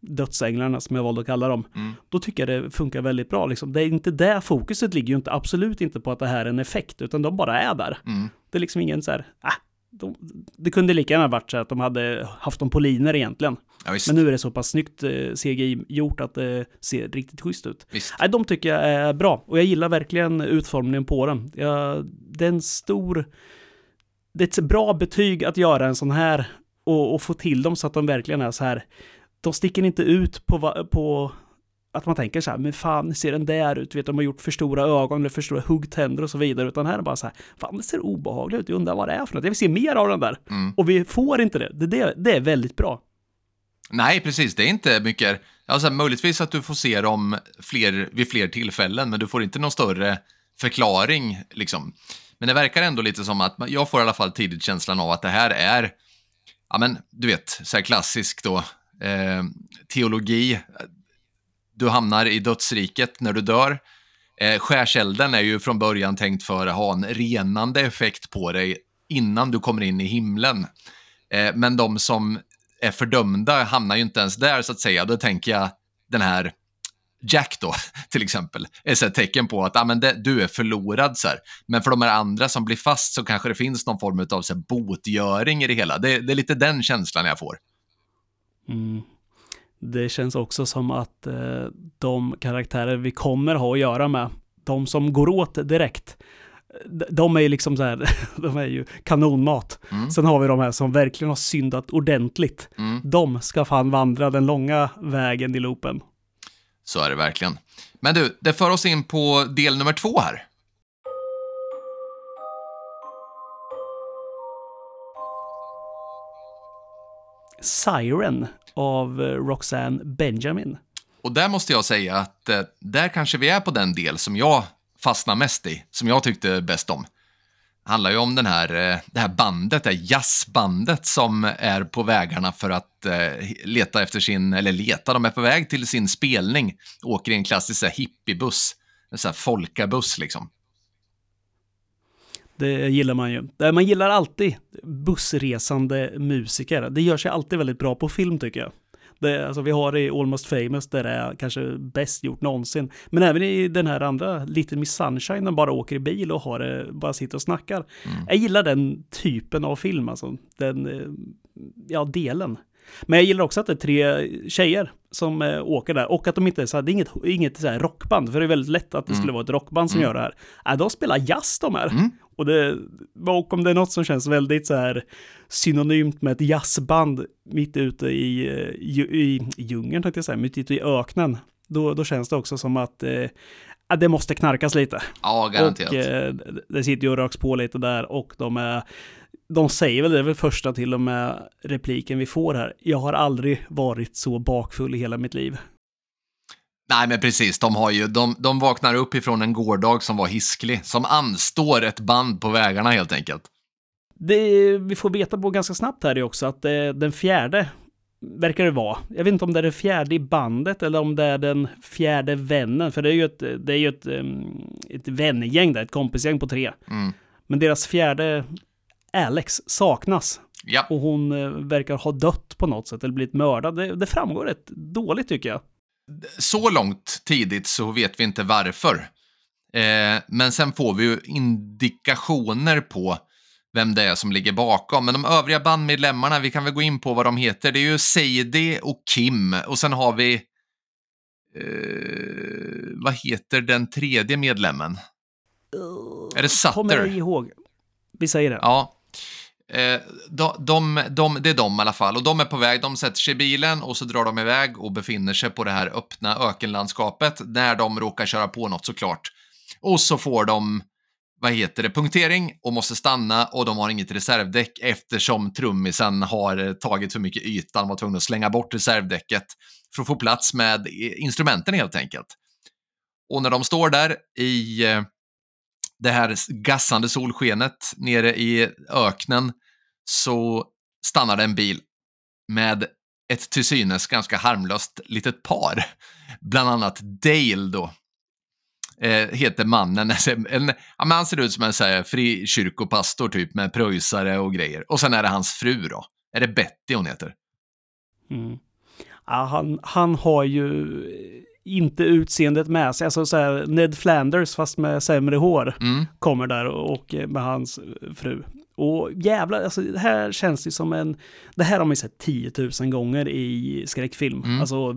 Speaker 2: dödsänglarna som jag valde att kalla dem,
Speaker 1: Mm.
Speaker 2: då tycker jag det funkar väldigt bra. Liksom. Det är inte där fokuset ligger ju inte, absolut inte på att det här är en effekt, utan de bara är där.
Speaker 1: Mm.
Speaker 2: Det är liksom ingen så här, ah, de, det kunde lika gärna varit så att de hade haft dem på liner egentligen.
Speaker 1: Ja.
Speaker 2: Men nu är det så pass snyggt eh, CGI gjort att det ser riktigt schysst ut.
Speaker 1: visst.
Speaker 2: Nej, de tycker jag är bra och jag gillar verkligen utformningen på den. Jag, det är en stor... Det är ett bra betyg att göra en sån här och, och få till dem så att de verkligen är så här. De sticker inte ut på, på att man tänker så här, men fan, ser den där ut? Vet, de har gjort för stora ögon eller för stora huggtänder och så vidare, utan här är bara så här, fan, det ser obehagligt ut, jag undrar vad det är för något, jag vill se mer av den där.
Speaker 1: Mm.
Speaker 2: Och vi får inte det, det, det, det är väldigt bra.
Speaker 1: Nej, precis. Det är inte mycket. Alltså, möjligtvis att du får se dem fler, vid fler tillfällen, men du får inte någon större förklaring. Liksom. Men det verkar ändå lite som att, jag får i alla fall tidigt känslan av att det här är, ja men du vet, så här klassisk då, eh, teologi. Du hamnar i dödsriket när du dör. Eh, skärselden är ju från början tänkt för att ha en renande effekt på dig innan du kommer in i himlen. Eh, men de som är fördömda hamnar ju inte ens där så att säga. Då tänker jag den här Jack då, <laughs> till exempel, är så ett tecken på att ah, men det, du är förlorad. Så här. Men för de här andra som blir fast så kanske det finns någon form av så här, botgöring i det hela. Det, det är lite den känslan jag får.
Speaker 2: Mm. Det känns också som att eh, de karaktärer vi kommer ha att göra med, de som går åt direkt, de är ju liksom så här, <laughs> de är ju kanonmat. Mm. Sen har vi de här som verkligen har syndat ordentligt. Mm. De ska fan vandra den långa vägen i loopen.
Speaker 1: Så är det verkligen. Men du, det för oss in på del nummer två här.
Speaker 2: Siren av eh, Roxanne Benjamin.
Speaker 1: Och där måste jag säga att eh, där kanske vi är på den del som jag fastnar mest i, som jag tyckte bäst om. Det handlar ju om den här, eh, det här bandet, det här jazzbandet som är på vägarna för att leta efter sin, eller leta, de är på väg till sin spelning. Åker i en klassisk så här, hippiebuss, en sån här folkabuss liksom.
Speaker 2: Det gillar man ju. Man gillar alltid bussresande musiker. Det gör sig alltid väldigt bra på film tycker jag. Det, alltså vi har det i Almost famous där det är kanske bäst gjort någonsin. Men även i den här andra, Little Miss Sunshine, de bara åker i bil och har det, bara sitter och snackar. Mm. Jag gillar den typen av film, alltså. Den, ja, delen. Men jag gillar också att det är tre tjejer som eh, åker där och att de inte är så här, det är inget, inget så här rockband, för det är väldigt lätt att det mm. skulle vara ett rockband som mm. gör det här. Äh, de spelar jazz de här. Mm. Och, det, och om det är något som känns väldigt så här synonymt med ett jazzband mitt ute i, eh, i, i djungeln, tänkte jag säga, mitt ute i öknen, då, då känns det också som att eh, det måste knarkas lite.
Speaker 1: Ja, garanterat.
Speaker 2: Och eh, det sitter ju och röks på lite där och de är de säger väl det är väl första till och med repliken vi får här. Jag har aldrig varit så bakfull i hela mitt liv.
Speaker 1: Nej, men precis. De, har ju, de, de vaknar upp ifrån en gårdag som var hisklig, som anstår ett band på vägarna helt enkelt.
Speaker 2: Det, vi får veta på ganska snabbt här också att eh, den fjärde verkar det vara. Jag vet inte om det är den fjärde i bandet eller om det är den fjärde vännen, för det är ju ett, det är ju ett, ett vännergäng där, ett kompisgäng på tre. Mm. Men deras fjärde Alex saknas.
Speaker 1: Ja.
Speaker 2: Och hon eh, verkar ha dött på något sätt eller blivit mördad. Det, det framgår rätt dåligt tycker jag.
Speaker 1: Så långt tidigt så vet vi inte varför. Eh, men sen får vi ju indikationer på vem det är som ligger bakom. Men de övriga bandmedlemmarna, vi kan väl gå in på vad de heter. Det är ju Sadie och Kim och sen har vi... Eh, vad heter den tredje medlemmen? Uh, är det Sutter?
Speaker 2: Kommer jag ihåg. Vi säger det.
Speaker 1: Ja. Eh, de, de, de, det är de i alla fall. Och de är på väg, de sätter sig i bilen och så drar de iväg och befinner sig på det här öppna ökenlandskapet när de råkar köra på något såklart. Och så får de, vad heter det, punktering och måste stanna och de har inget reservdäck eftersom trummisen har tagit för mycket yta. De var tvungen att slänga bort reservdäcket för att få plats med instrumenten helt enkelt. Och när de står där i eh, det här gassande solskenet nere i öknen så stannar det en bil med ett till synes ganska harmlöst litet par. Bland annat Dale då. Eh, heter mannen. <laughs> Alltså, en, en, han ser ut som en så här, frikyrkopastor typ med pröjsare och grejer. Och sen är det hans fru då. Är det Betty hon heter?
Speaker 2: Mm. Ja, han, han har ju inte utseendet med sig. Alltså så här, Ned Flanders fast med sämre hår mm. kommer där och med hans fru. Och jävlar, alltså det här känns ju som en... Det här har man ju sett 10 000 gånger i skräckfilm. Mm. Alltså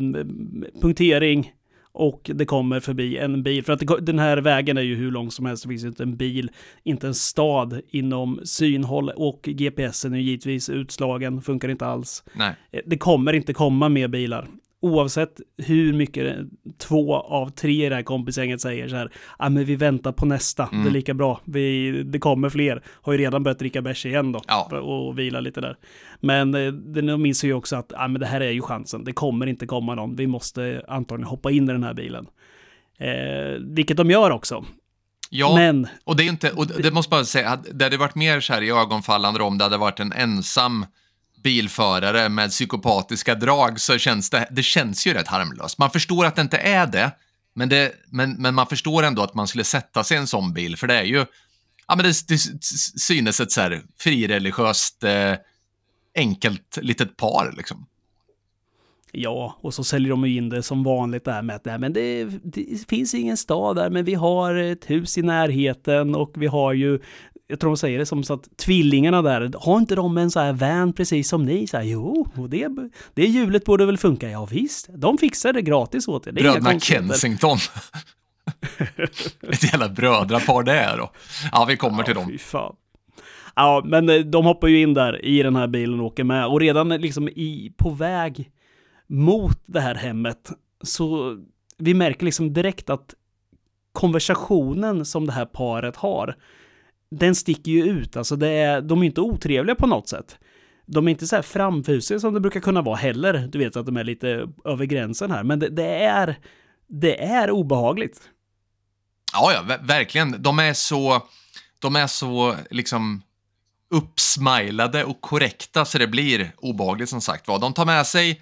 Speaker 2: punktering och det kommer förbi en bil. För att det, den här vägen är ju hur lång som helst. Det finns inte en bil, inte en stad inom synhåll och GPSen är givetvis utslagen, funkar inte alls.
Speaker 1: Nej.
Speaker 2: Det kommer inte komma mer bilar oavsett hur mycket två av tre i det här kompisgänget säger så här, ja ah, men vi väntar på nästa, mm. det är mm. lika bra, vi, det kommer fler, har ju redan börjat dricka bärs igen då,
Speaker 1: ja.
Speaker 2: och vila lite där. Men eh, de minns ju också att, ja ah, men det här är ju chansen, det kommer inte komma någon, vi måste antagligen hoppa in i den här bilen. Eh, vilket de gör också.
Speaker 1: Ja, men, och det är inte, och det måste bara säga, det hade varit mer så här i ögonfallande om det hade varit en ensam bilförare med psykopatiska drag så känns det, det känns ju rätt harmlöst. Man förstår att det inte är det, men, det, men, men man förstår ändå att man skulle sätta sig i en sån bil, för det är ju ja, men det, det synes ett så här frireligiöst, eh, enkelt litet par. Liksom.
Speaker 2: Ja, och så säljer de ju in det som vanligt där med att nej, men det, det, finns ingen stad där, men vi har ett hus i närheten och vi har ju, jag tror de säger det som så att tvillingarna där, har inte de en så här van precis som ni? Så här, jo, och det, det hjulet borde väl funka? Ja visst, de fixar det gratis åt er. Det
Speaker 1: Bröderna Kensington. <laughs> Ett jävla brödrapar det är då. Ja, vi kommer till
Speaker 2: ja,
Speaker 1: dem.
Speaker 2: Fan. Ja, men eh, de hoppar ju in där i den här bilen och åker med och redan liksom i, på väg mot det här hemmet så vi märker liksom direkt att konversationen som det här paret har, den sticker ju ut. Alltså det är, de är inte otrevliga på något sätt. De är inte så här framfusiga som det brukar kunna vara heller. Du vet att de är lite över gränsen här, men det, det är, det är obehagligt.
Speaker 1: Ja, ja, verkligen. De är så, de är så liksom uppsmilade och korrekta så det blir obehagligt som sagt var. De tar med sig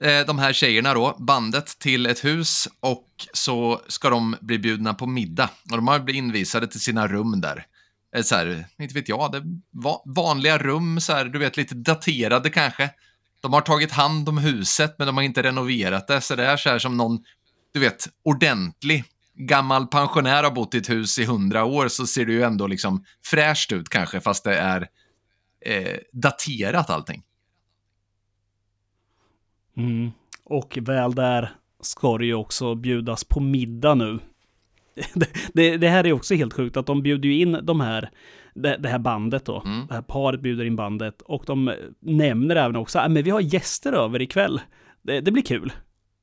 Speaker 1: Eh, de här tjejerna då, bandet till ett hus och så ska de bli bjudna på middag. Och de har blivit invisade till sina rum där. Eh, så här, inte vet jag, det vanliga rum, så här, du vet lite daterade kanske. De har tagit hand om huset men de har inte renoverat det, så det är så här som någon, du vet, ordentlig gammal pensionär har bott i ett hus i hundra år så ser det ju ändå liksom fräscht ut kanske, fast det är eh, daterat allting.
Speaker 2: Mm. Och väl där ska det ju också bjudas på middag nu. <laughs> Det, det, här är också helt sjukt att de bjuder ju in de här, det, det här bandet då. Mm. Det här paret bjuder in bandet och de nämner även också att vi har gäster över ikväll. Det, det blir kul.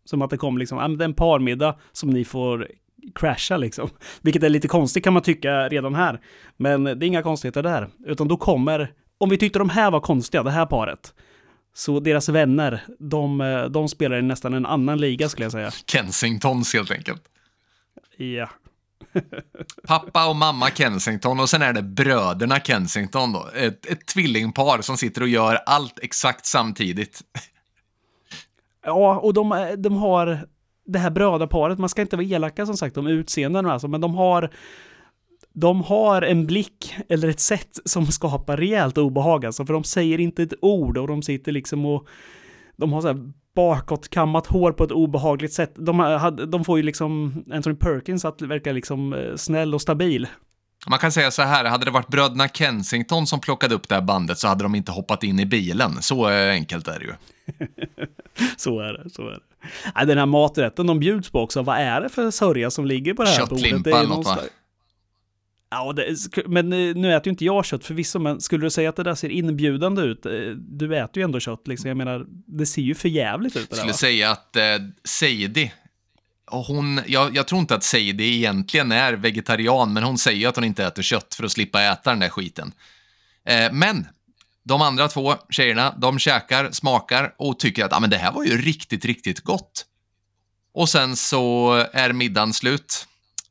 Speaker 2: Som att det kommer liksom, det är en parmiddag som ni får crasha liksom. Vilket är lite konstigt kan man tycka redan här. Men det är inga konstigheter där. Utan då kommer, om vi tyckte de här var konstiga, det här paret, så deras vänner, de, de spelar i nästan en annan liga skulle jag säga.
Speaker 1: Kensingtons helt enkelt.
Speaker 2: Ja.
Speaker 1: Pappa och mamma Kensington och sen är det bröderna Kensington då. Ett, ett tvillingpar som sitter och gör allt exakt samtidigt.
Speaker 2: Ja, och de, de har det här brödraparet, man ska inte vara elaka som sagt om utseenden alltså, men de har de har en blick eller ett sätt som skapar rejält obehag alltså, för de säger inte ett ord och de sitter liksom och de har så här bakåtkammat hår på ett obehagligt sätt. De, de får ju liksom Anthony Perkins att verka liksom eh, snäll och stabil.
Speaker 1: Man kan säga så här, hade det varit bröderna Kensington som plockade upp det här bandet så hade de inte hoppat in i bilen. Så enkelt är det ju. <laughs>
Speaker 2: så är det, så är det. den här maträtten de bjuds på också, vad är det för sörja som ligger på det här
Speaker 1: bordet? Köttlimpa eller något va?
Speaker 2: Ja, det, men eh, nu äter ju inte jag kött förvisso, men skulle du säga att det där ser inbjudande ut? Eh, du äter ju ändå kött, liksom. Jag menar, det ser ju för jävligt ut.
Speaker 1: Jag skulle där, säga att eh, Seidi, hon, jag, jag, tror inte att Seidi egentligen är vegetarian, men hon säger att hon inte äter kött för att slippa äta den där skiten. Eh, men de andra två tjejerna, de käkar, smakar och tycker att ah, men det här var ju riktigt, riktigt gott. Och sen så är middagen slut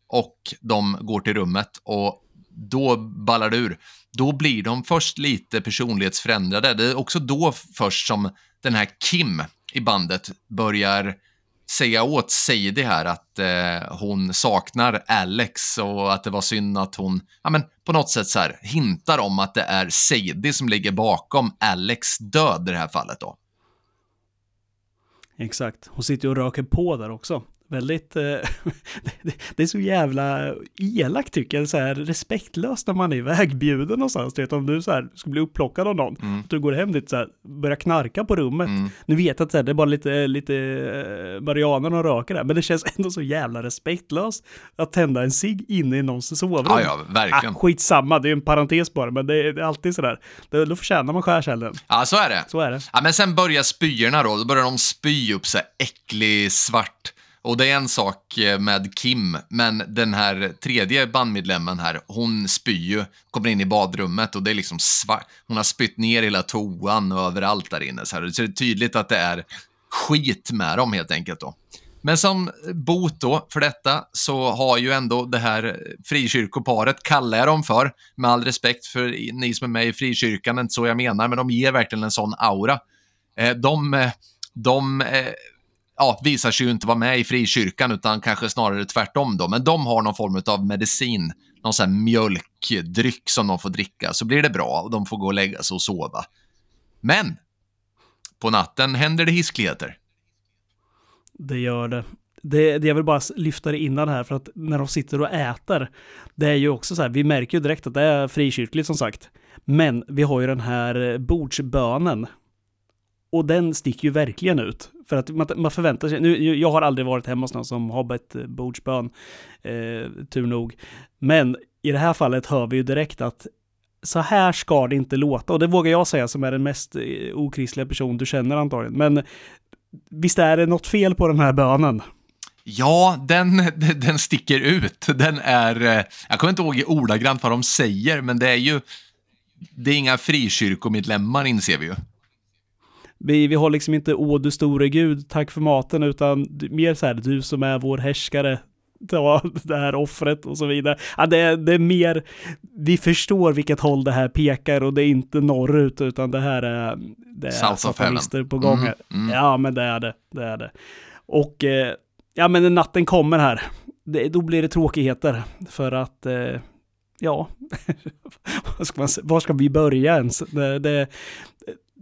Speaker 1: och de går till rummet och då ballar det ur. Då blir de först lite personlighetsförändrade. Det är också då först som den här Kim i bandet börjar säga åt Sadie här att eh, hon saknar Alex och att det var synd att hon, ja men på något sätt så här hintar om att det är Sadie som ligger bakom Alex död i det här fallet då.
Speaker 2: Exakt, hon sitter och röker på där också väldigt, eh, <laughs> det, är så jävla elakt tycker jag, så här respektlöst när man är ivägbjuden någonstans. Du vet, om du så här ska bli upplockad av någon, mm. du går hem dit så här, börjar knarka på rummet. Mm. Nu vet jag att det är bara lite, lite eh, marianer och röker där, men det känns <laughs> ändå så jävla respektlöst att tända en cigg inne i någons sovrum.
Speaker 1: Ja, ja, verkligen.
Speaker 2: Ah, skitsamma, det är en parentes bara, men det är, det är alltid sådär. Då, då förtjänar man skärselden.
Speaker 1: Ja, så är det.
Speaker 2: Så är det.
Speaker 1: Ja, men sen börjar spyorna då, då börjar de spy upp så här äcklig svart och det är en sak eh, med Kim, men den här tredje bandmedlemmen här, hon spyr ju, kommer in i badrummet och det är liksom svart. Hon har spytt ner hela toan och överallt där inne. Så, här. så det är tydligt att det är skit med dem helt enkelt då. Men som bot då för detta så har ju ändå det här frikyrkoparet, kallar jag dem för, med all respekt för ni som är med i frikyrkan, inte så jag menar, men de ger verkligen en sån aura. Eh, de, de eh, ja, visar sig ju inte vara med i frikyrkan utan kanske snarare tvärtom då. Men de har någon form av medicin någon sån här mjölkdryck som de får dricka så blir det bra och de får gå och lägga sig och sova. Men på natten händer det hiskligheter.
Speaker 2: Det gör det. Det, det jag vill bara lyfta det innan här, för att när de sitter och äter, det är ju också så här, vi märker ju direkt att det är frikyrkligt som sagt. Men vi har ju den här bordsbönen. Och den sticker ju verkligen ut. För att man, man förväntar sig, nu, jag har aldrig varit hemma hos någon som har bett eh, bordsbön, eh, tur nog. Men i det här fallet hör vi ju direkt att så här ska det inte låta. Och det vågar jag säga som är den mest eh, okristliga person du känner antagligen. Men visst är det något fel på den här bönen?
Speaker 1: Ja, den, den sticker ut. Den är, eh, jag kommer inte ihåg ordagrant vad de säger, men det är ju, det är inga frikyrkomedlemmar inser vi ju.
Speaker 2: Vi, vi har liksom inte åh du store gud, tack för maten, utan mer så här du som är vår härskare, ta <laughs> det här offret och så vidare. Ja, det, det är mer, vi förstår vilket håll det här pekar och det är inte norrut utan det här är, det är satanister på gång. Mm, mm. Ja, men det är det, det är det. Och eh, ja, men när natten kommer här, det, då blir det tråkigheter för att eh, ja, <laughs> var, ska man, var ska vi börja ens? Det, det,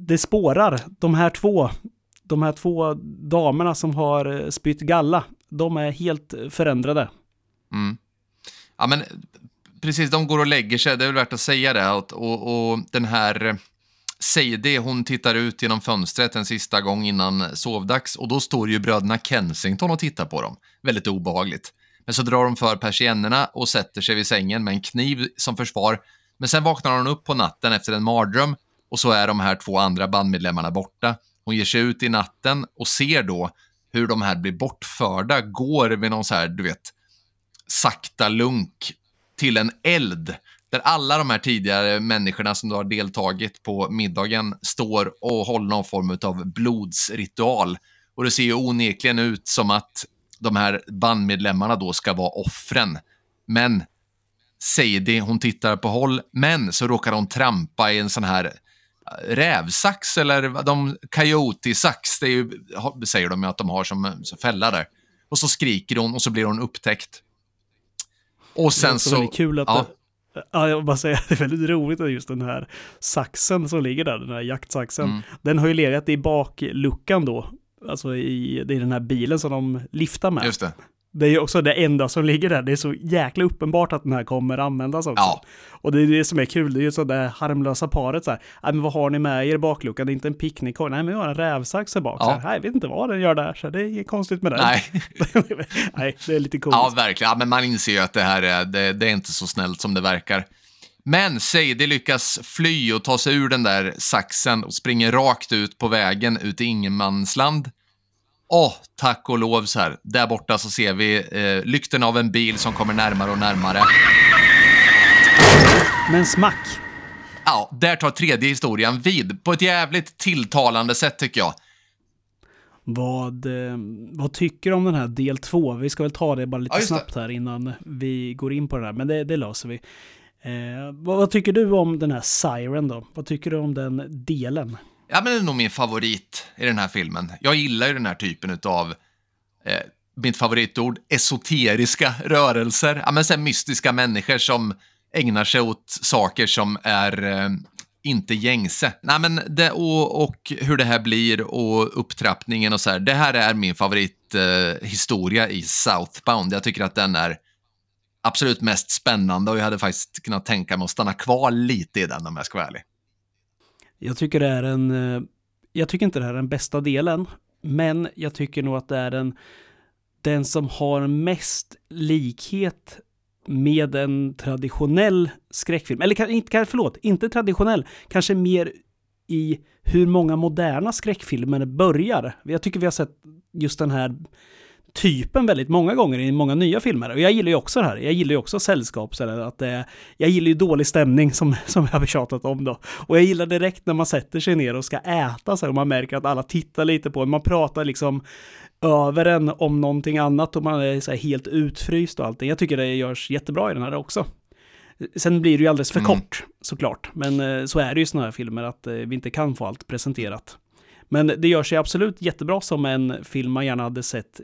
Speaker 2: det spårar. De här två, de här två damerna som har eh, spytt galla, de är helt förändrade.
Speaker 1: Mm. Ja, men precis, de går och lägger sig, det är väl värt att säga det. Och, och, och den här eh, Sadie, hon tittar ut genom fönstret en sista gång innan sovdags och då står ju bröderna Kensington och tittar på dem. Väldigt obehagligt. Men så drar de för persiennerna och sätter sig vid sängen med en kniv som försvar. Men sen vaknar hon upp på natten efter en mardröm och så är de här två andra bandmedlemmarna borta. Hon ger sig ut i natten och ser då hur de här blir bortförda, går med någon så här, du vet, sakta lunk till en eld där alla de här tidigare människorna som har deltagit på middagen står och håller någon form av blodsritual. Och det ser ju onekligen ut som att de här bandmedlemmarna då ska vara offren. Men Sadie, hon tittar på håll, men så råkar hon trampa i en sån här rävsax eller de coyote-sax, det ju, säger de ju att de har som, som fälla där. Och så skriker hon och så blir hon upptäckt. Och sen så... Det är
Speaker 2: kul att ja. det, ja, jag vill bara säga, <laughs> det är väldigt roligt att just den här saxen som ligger där, den här jaktsaxen, mm. den har ju legat i bakluckan då, alltså i, är den här bilen som de liftar med.
Speaker 1: Just det.
Speaker 2: Det är ju också det enda som ligger där. Det är så jäkla uppenbart att den här kommer användas också. Ja. Och det är det som är kul. Det är ju så det harmlösa paret så här. Nej, men vad har ni med er i bakluckan? Det är inte en picknickkorg. Nej, men vi har en rävsax här bak. Ja. Så här, jag vet inte vad den gör där. Så det är inget konstigt med det.
Speaker 1: Nej. <laughs>
Speaker 2: Nej, det är lite coolt.
Speaker 1: Ja, verkligen. Ja, men man inser ju att det här är, det, det är inte så snällt som det verkar. Men Sadie lyckas fly och ta sig ur den där saxen och springer rakt ut på vägen ut i ingenmansland. Åh, oh, tack och lov så här. Där borta så ser vi eh, lykten av en bil som kommer närmare och närmare.
Speaker 2: Men smack.
Speaker 1: Ja, där tar tredje historien vid på ett jävligt tilltalande sätt tycker jag.
Speaker 2: Vad, eh, vad tycker du om den här del två? Vi ska väl ta det bara lite ja, snabbt här innan vi går in på det här, men det, det löser vi. Eh, vad, vad, tycker du om den här Siren då? Vad tycker du om den delen?
Speaker 1: Ja, men det är nog min favorit i den här filmen. Jag gillar ju den här typen av, eh, mitt favoritord, esoteriska rörelser. Ja, men sen mystiska människor som ägnar sig åt saker som är eh, inte gängse. Nej, men det, och, och, hur det här blir och upptrappningen och så här. Det här är min favorithistoria eh, i Southbound. Jag tycker att den är absolut mest spännande och jag hade faktiskt kunnat tänka mig att stanna kvar lite i den om jag ska vara ärlig.
Speaker 2: Jag tycker det är en, eh, jag tycker inte det här är den bästa delen, men jag tycker nog att det är den, den som har mest likhet med en traditionell skräckfilm. Eller inte, förlåt, inte traditionell, kanske mer i hur många moderna skräckfilmer börjar. Jag tycker vi har sett just den här typen väldigt många gånger i många nya filmer. Och jag gillar ju också det här. Jag gillar ju också sällskap. Så att det, jag gillar ju dålig stämning som, <laughs> som jag har tjatat om då. Och jag gillar direkt när man sätter sig ner och ska äta så här, och man märker att alla tittar lite på en. Man pratar liksom över en om någonting annat och man är så här helt utfryst och allting. Jag tycker det görs jättebra i den här också. Sen blir det ju alldeles för mm. kort såklart, men eh, så är det ju i sådana här filmer att eh, vi inte kan få allt presenterat. Men det gör sig absolut jättebra som en film man gärna hade sett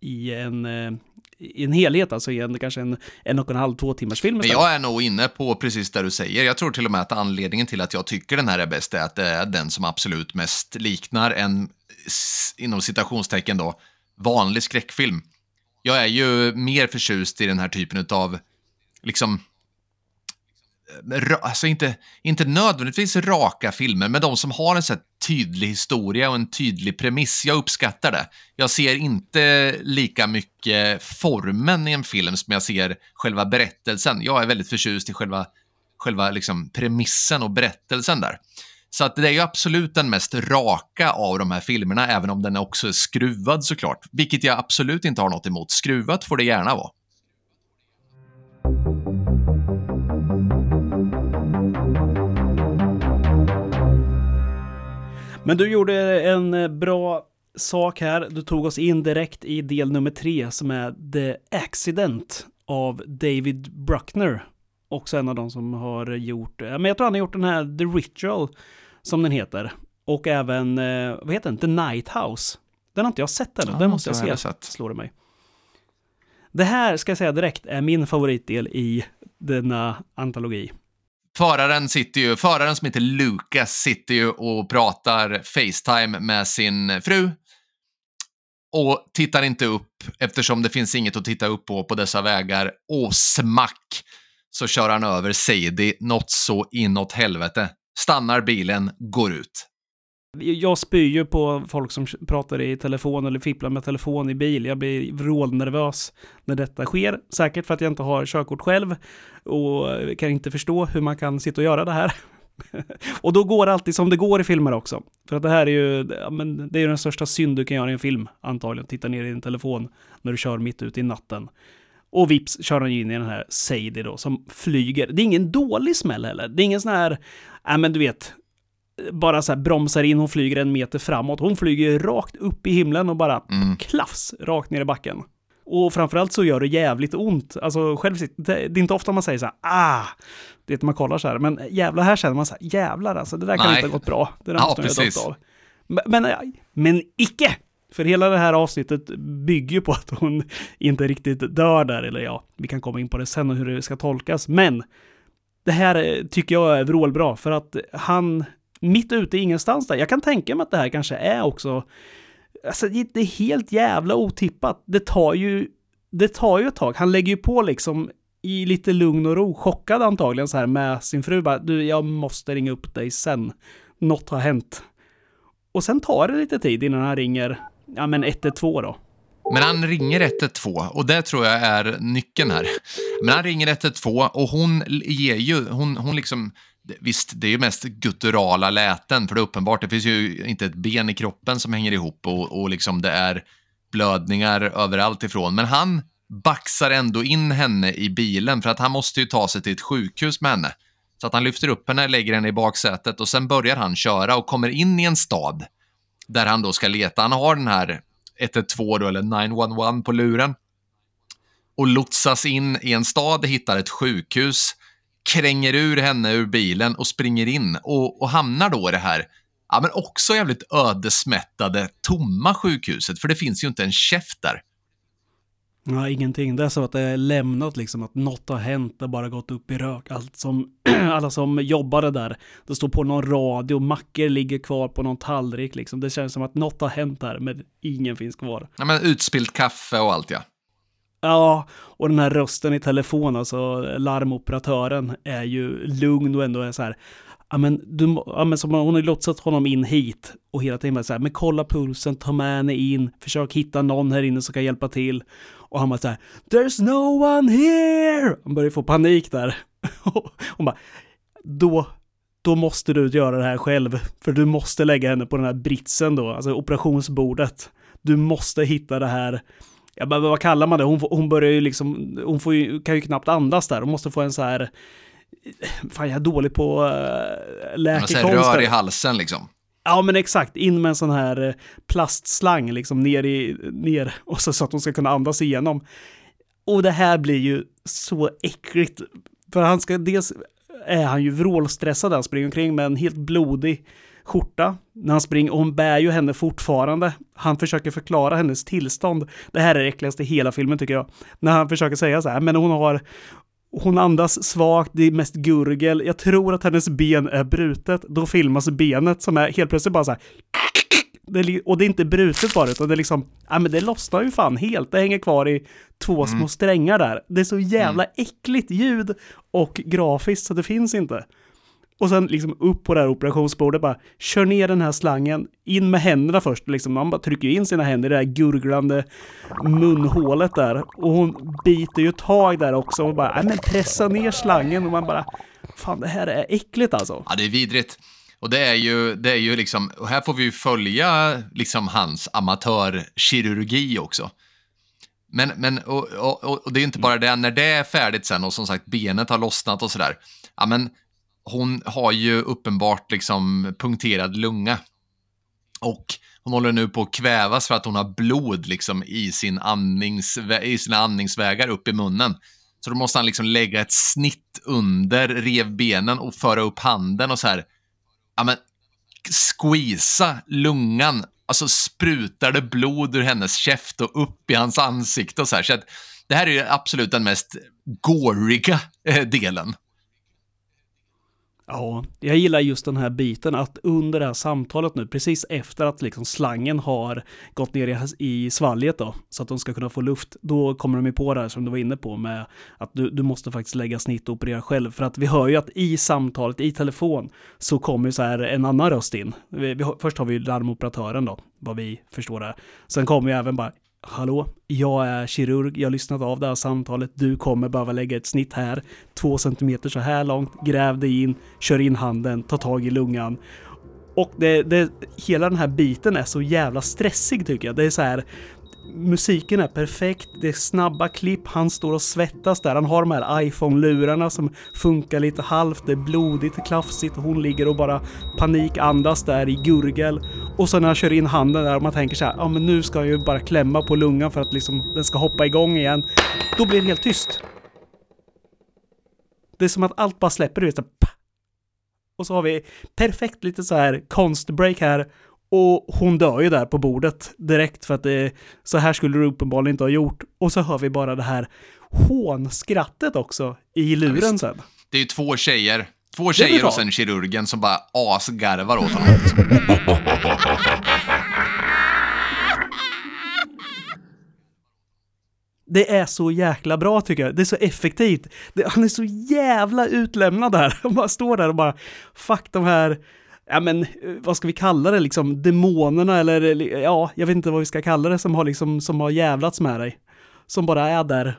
Speaker 2: i en, eh, i en helhet, alltså i en, kanske en en och en halv, två timmars film.
Speaker 1: Men jag är nog inne på precis det du säger. Jag tror till och med att anledningen till att jag tycker den här är bäst är att det är den som absolut mest liknar en, inom citationstecken då, vanlig skräckfilm. Jag är ju mer förtjust i den här typen av, liksom, Eh, alltså inte, inte nödvändigtvis raka filmer, men de som har en så här tydlig historia och en tydlig premiss. Jag uppskattar det. Jag ser inte lika mycket formen i en film som jag ser själva berättelsen. Jag är väldigt förtjust i själva, själva liksom premissen och berättelsen där. Så att det är ju absolut den mest raka av de här filmerna, även om den också är skruvad såklart. Vilket jag absolut inte har något emot. Skruvat får det gärna vara.
Speaker 2: Men du gjorde en eh, bra sak här. Du tog oss in direkt i del nummer tre som är The Accident av David Bruckner. Också en av de som har gjort, men jag tror han har gjort den här The Ritual som den heter. Och även, eh, vad heter den? The Night House. Den har inte jag sett ännu,
Speaker 1: Ja,
Speaker 2: den måste jag
Speaker 1: jag
Speaker 2: se.
Speaker 1: sett.
Speaker 2: Slår det mig. Det här ska jag säga direkt är min favoritdel i denna antologi.
Speaker 1: Föraren sitter ju, föraren som heter Lucas sitter ju och pratar Facetime med sin fru. Och tittar inte upp eftersom det finns inget att titta upp på på dessa vägar. Och smack så kör han över Sadie något så inåt helvete. Stannar bilen, går ut.
Speaker 2: Jag spyr ju på folk som pratar i telefon eller fipplar med telefon i bil. Jag blir vrålnervös när detta sker. Säkert för att jag inte har körkort själv och kan inte förstå hur man kan sitta och göra det här. <laughs> och då går det alltid som det går i filmer också. För att det här är ju, ja, men det är ju den största synd du kan göra i en film, antagligen. Titta ner i din telefon när du kör mitt ute i natten. Och vips kör han ju in i den här Sadie då, som flyger. Det är ingen dålig smäll heller. Det är ingen sån här, nej men du vet, bara så här bromsar in, hon flyger en meter framåt. Hon flyger rakt upp i himlen och bara
Speaker 1: Mm.
Speaker 2: klaffs rakt ner i backen. Och framförallt så gör det jävligt ont. Alltså själv, det är inte ofta man säger så här, ah, det är att man kollar så här, men jävlar här känner man så här, jävlar alltså, det där kan
Speaker 1: Nej.
Speaker 2: inte ha gått bra. Det där
Speaker 1: Ja,
Speaker 2: måste
Speaker 1: precis.
Speaker 2: av. Men, men, men icke! För hela det här avsnittet bygger ju på att hon inte riktigt dör där, eller ja, vi kan komma in på det sen och hur det ska tolkas. Men det här eh, tycker jag är vrålbra, för att han, mitt ute i ingenstans där, jag kan tänka mig att det här kanske är också, alltså det är helt jävla otippat. Det tar ju, det tar ju ett tag. Han lägger ju på liksom i lite lugn och ro, chockad antagligen så här med sin fru bara, du, jag måste ringa upp dig sen. Något har hänt. Och sen tar det lite tid innan han ringer, ja men 112 då.
Speaker 1: Men han ringer 112 och det tror jag är nyckeln här. Men han ringer 112 och hon ger ju, hon, hon liksom, visst det är ju mest gutturala läten för det är uppenbart, det finns ju inte ett ben i kroppen som hänger ihop och, och liksom det är blödningar överallt ifrån. Men han baxar ändå in henne i bilen för att han måste ju ta sig till ett sjukhus med henne. Så att han lyfter upp henne, lägger henne i baksätet och sen börjar han köra och kommer in i en stad där han då ska leta. Han har den här 112 då, eller 911 på luren och lotsas in i en stad, hittar ett sjukhus, kränger ur henne ur bilen och springer in och, och hamnar då i det här, ja men också jävligt ödesmättade, tomma sjukhuset, för det finns ju inte en käft där.
Speaker 2: Ja, ingenting. Det är så att det är lämnat liksom, att något har hänt, det har bara gått upp i rök. Allt som, <clears throat> alla som jobbade där, det står på någon radio, mackor ligger kvar på någon tallrik liksom. Det känns som att något har hänt här, men ingen finns kvar.
Speaker 1: Ja, men utspilt kaffe och allt ja.
Speaker 2: Ja, och den här rösten i telefon, alltså larmoperatören, är ju lugn och ändå är så här, ja men, du, ja, men som hon har lotsat honom in hit och hela tiden bara så här, men kolla pulsen, ta med henne in, försök hitta någon här inne som kan hjälpa till. Och han bara så här, there's no one here! Han börjar få panik där. <laughs> hon bara, då, då måste du göra det här själv, för du måste lägga henne på den här britsen då, alltså operationsbordet. Du måste hitta det här Ja, men vad kallar man det? Hon, hon börjar ju liksom, hon får ju, kan ju knappt andas där. Hon måste få en så här, fan jag är dålig på uh,
Speaker 1: Man säger
Speaker 2: läkekonst.
Speaker 1: rör i halsen liksom.
Speaker 2: Ja men exakt, in med en sån här eh, plastslang liksom ner i, ner, <laughs> och så, så att hon ska kunna andas igenom. Och det här blir ju så äckligt. För han ska, dels är han ju vrålstressad, han springer omkring med en helt blodig skjorta när han springer och hon bär ju henne fortfarande. Han försöker förklara hennes tillstånd. Det här är det äckligaste i hela filmen tycker jag. När han försöker säga så här, men hon har hon andas svagt, det är mest gurgel. Jag tror att hennes ben är brutet. Då filmas benet som är helt plötsligt bara så här. Det, och det är inte brutet bara, utan det är liksom, ja men det lossnar ju fan helt. Det hänger kvar i två små
Speaker 1: Mm.
Speaker 2: strängar där. Det är så jävla äckligt ljud och grafiskt så det finns inte. Och sen liksom upp på det här operationsbordet bara, kör ner den här slangen, in med händerna först, liksom, man bara trycker in sina händer i det här gurglande munhålet där. Och hon biter ju tag där också och bara, nej men pressa ner slangen och man bara, fan det här är äckligt alltså.
Speaker 1: Ja, det är vidrigt. Och det är ju, det är ju liksom, och här får vi ju följa liksom hans amatörkirurgi också. Men, men och, och, och det är ju inte bara det, när det är färdigt sen och som sagt benet har lossnat och sådär. Ja, men hon har ju uppenbart liksom punkterad lunga. Och hon håller nu på att kvävas för att hon har blod liksom i, sin andnings, i sina andningsvägar upp i munnen. Så då måste han liksom lägga ett snitt under revbenen och föra upp handen och så här, ja men, squeeza lungan. Alltså sprutar det blod ur hennes käft och upp i hans ansikte och så här. Så att det här är ju absolut den mest goriga eh, delen.
Speaker 2: Ja, jag gillar just den här biten att under det här samtalet nu, precis efter att liksom slangen har gått ner i, svalget då, så att de ska kunna få luft, då kommer de ju på det här som du var inne på med att du, du måste faktiskt lägga snitt och operera själv. För att vi hör ju att i samtalet, i telefon, så kommer ju så här en annan röst in. Vi, vi, först har vi ju larmoperatören då, vad vi förstår det. Sen kommer ju även bara Hallå, jag är kirurg, jag har lyssnat av det här samtalet, du kommer behöva lägga ett snitt här, två centimeter så här långt, gräv dig in, kör in handen, ta tag i lungan. Och det, det, hela den här biten är så jävla stressig tycker jag. Det är så här, musiken är perfekt, det är snabba klipp, han står och svettas där, han har de här iPhone-lurarna som funkar lite halvt, det är blodigt, klafsigt och hon ligger och bara panikandas där i gurgel. Och så när han kör in handen där och man tänker så här, ja men nu ska jag ju bara klämma på lungan för att liksom den ska hoppa igång igen. Då blir det helt tyst. Det är som att allt bara släpper, du vet så här. Och så har vi perfekt lite så här konstbreak här och hon dör ju där på bordet direkt för att det, så här skulle du uppenbarligen inte ha gjort. Och så hör vi bara det här hånskrattet också i luren
Speaker 1: visst.
Speaker 2: sen.
Speaker 1: Det är ju två tjejer. Två tjejer och sen kirurgen som bara asgarvar åt honom.
Speaker 2: Det är så jäkla bra tycker jag. Det är så effektivt. Det, han är så jävla utlämnad där. <laughs> Han bara står där och bara, fuck de här, ja men eh, vad ska vi kalla det liksom, demonerna eller eller, ja, jag vet inte vad vi ska kalla det som har liksom, som har jävlats med dig. Som bara är där.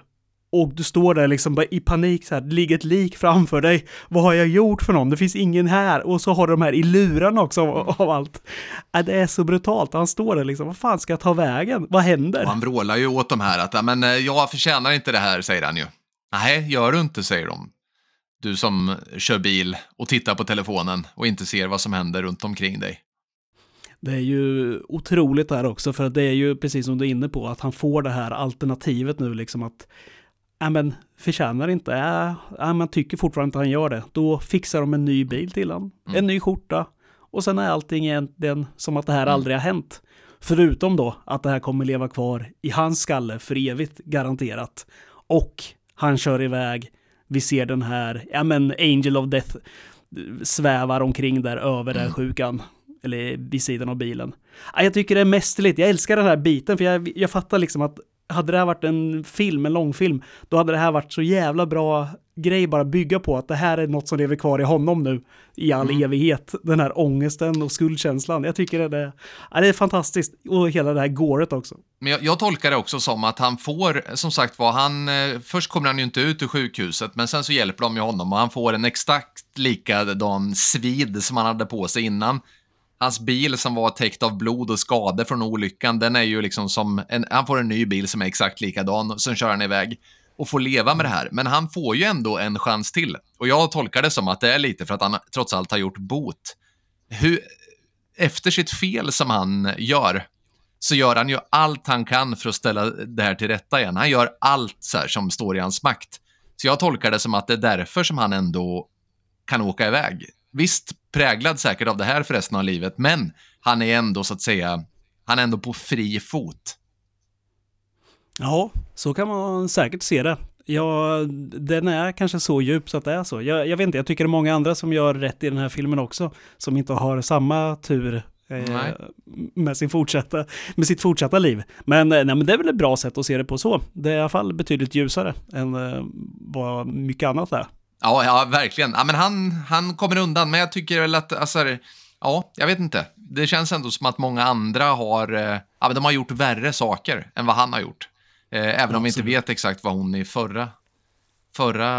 Speaker 2: Och du står där liksom bara i panik så här, det ligger ett lik framför dig. Vad har jag gjort för någon? Det finns ingen här. Och så har du de här i lurarna också av, av allt. Ja, det är så brutalt. Han står där liksom, vad fan ska jag ta vägen? Vad händer?
Speaker 1: Och han vrålar ju åt de här att "Ja, men, eh, jag förtjänar inte det här, säger han ju. Nej, gör du inte, säger de. Du som kör bil och tittar på telefonen och inte ser vad som händer runt omkring dig.
Speaker 2: Det är ju otroligt där också, för att det är ju precis som du är inne på, att han får det här alternativet nu liksom att ja men förtjänar inte, ja, man tycker fortfarande inte han gör det. Då fixar de en ny bil till honom, en ny skjorta och sen är allting egentligen som att det här aldrig har hänt. Förutom då att det här kommer leva kvar i hans skalle för evigt garanterat. Och han kör iväg, vi ser den här, ja men Angel of Death svävar omkring där över den sjukan. Eller vid sidan av bilen. Ja, Jag tycker det är mästerligt, jag älskar den här biten för jag, jag fattar liksom att hade det här varit en film, en långfilm, då hade det här varit så jävla bra grej bara bygga på att det här är något som lever kvar i honom nu i all evighet. Den här ångesten och skuldkänslan. Jag tycker det är, ja, det är fantastiskt. Och hela det här gåret också.
Speaker 1: Men jag, jag tolkar det också som att han får, som sagt var, han, eh, först kommer han ju inte ut ur sjukhuset, men sen så hjälper de ju honom och han får en exakt likadan svid som han hade på sig innan. Hans bil som var täckt av blod och skador från olyckan, den är ju liksom som, en, han får en ny bil som är exakt likadan, och sen kör han iväg och får leva med det här. Men han får ju ändå en chans till. Och jag tolkar det som att det är lite för att han trots allt har gjort bot. Hur, efter sitt fel som han gör, så gör han ju allt han kan för att ställa det här till rätta igen. Han gör allt så här som står i hans makt. Så jag tolkar det som att det är därför som han ändå kan åka iväg. Visst, präglad säkert av det här för resten av livet, men han är ändå så att säga, han är ändå på fri fot.
Speaker 2: Ja, så kan man säkert se det. Ja, den är kanske så djup så att det är så. Jag, jag vet inte, jag tycker det är många andra som gör rätt i den här filmen också, som inte har samma tur eh, med, sin fortsatta, med sitt fortsatta liv. Men, eh, nej, men det är väl ett bra sätt att se det på så. Det är i alla fall betydligt ljusare än eh, vad mycket annat är.
Speaker 1: Ja, ja verkligen. Ja, men han, han kommer undan, men jag tycker väl att, alltså, ja, jag vet inte. Det känns ändå som att många andra har, ja, men de har gjort värre saker än vad han har gjort. Eh, även om vi inte vet exakt vad hon i förra, förra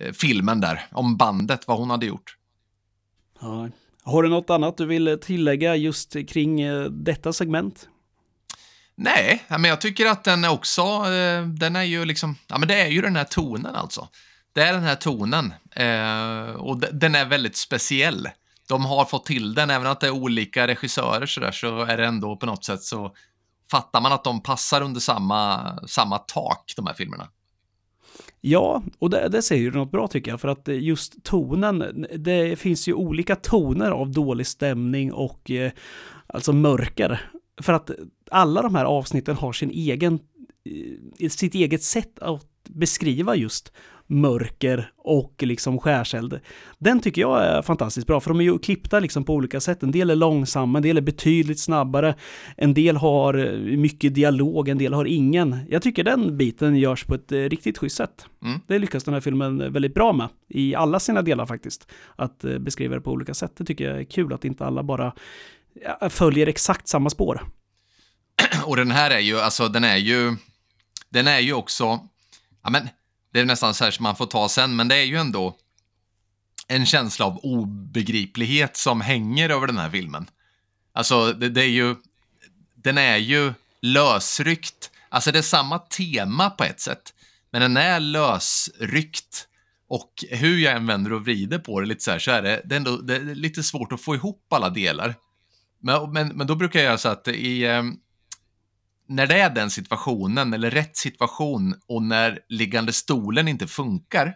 Speaker 1: eh, filmen där, om bandet, vad hon hade gjort.
Speaker 2: Ja. Har du något annat du vill tillägga just kring eh, detta segment?
Speaker 1: Nej, men jag tycker att den är också, eh, den är ju liksom, ja men det är ju den här tonen alltså. Det är den här tonen eh, och den är väldigt speciell. De har fått till den, även att det är olika regissörer så där, så är det ändå på något sätt så fattar man att de passar under samma, samma tak, de här filmerna.
Speaker 2: Ja, och det, det säger ju något bra tycker jag, för att eh, just tonen, det finns ju olika toner av dålig stämning och eh, alltså mörker. För att alla de här avsnitten har sin egen, eh, sitt eget sätt att beskriva just mörker och liksom skärseld. Den tycker jag är fantastiskt bra, för de är ju klippta liksom på olika sätt. En del är långsamma, en del är betydligt snabbare, en del har eh, mycket dialog, en del har ingen. Jag tycker den biten görs på ett eh, riktigt schysst sätt. Mm. Det lyckas den här filmen väldigt bra med, i alla sina delar faktiskt. Att eh, beskriva det på olika sätt. Det tycker jag är kul att inte alla bara följer exakt samma spår. <clears throat>
Speaker 1: Och den här är ju, alltså den är ju, den är ju också, ja men det är nästan så här som man får ta sen, men det är ju ändå en känsla av obegriplighet som hänger över den här filmen. Alltså, det, det är ju, den är ju lösryckt. Alltså det är samma tema på ett sätt, men den är lösryckt. Och hur jag än vänder och vrider på det lite så här, så är det, det, är ändå, det är lite svårt att få ihop alla delar. Men, men, men då brukar jag göra så att i, ehm, när det är den situationen, eller rätt situation, och när liggande stolen inte funkar,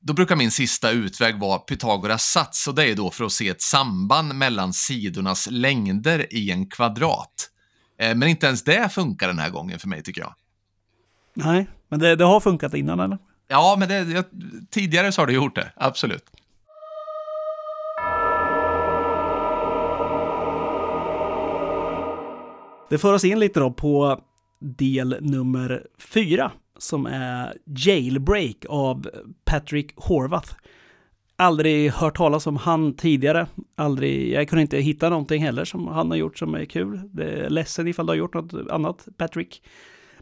Speaker 1: då brukar min sista utväg vara Pythagoras sats och det är då för att se ett samband mellan sidornas längder i en kvadrat. Eh, men inte ens det funkar den här gången för mig tycker jag.
Speaker 2: Nej, men det, det har funkat innan eller?
Speaker 1: Ja, men det, jag, tidigare så har det gjort det, absolut.
Speaker 2: Det för oss in lite då på del nummer fyra som är Jailbreak av Patrick Horvath. Aldrig hört talas om han tidigare. Aldrig, jag kunde inte hitta någonting heller som han har gjort som är kul. Det är ledsen ifall du har gjort något annat, Patrick.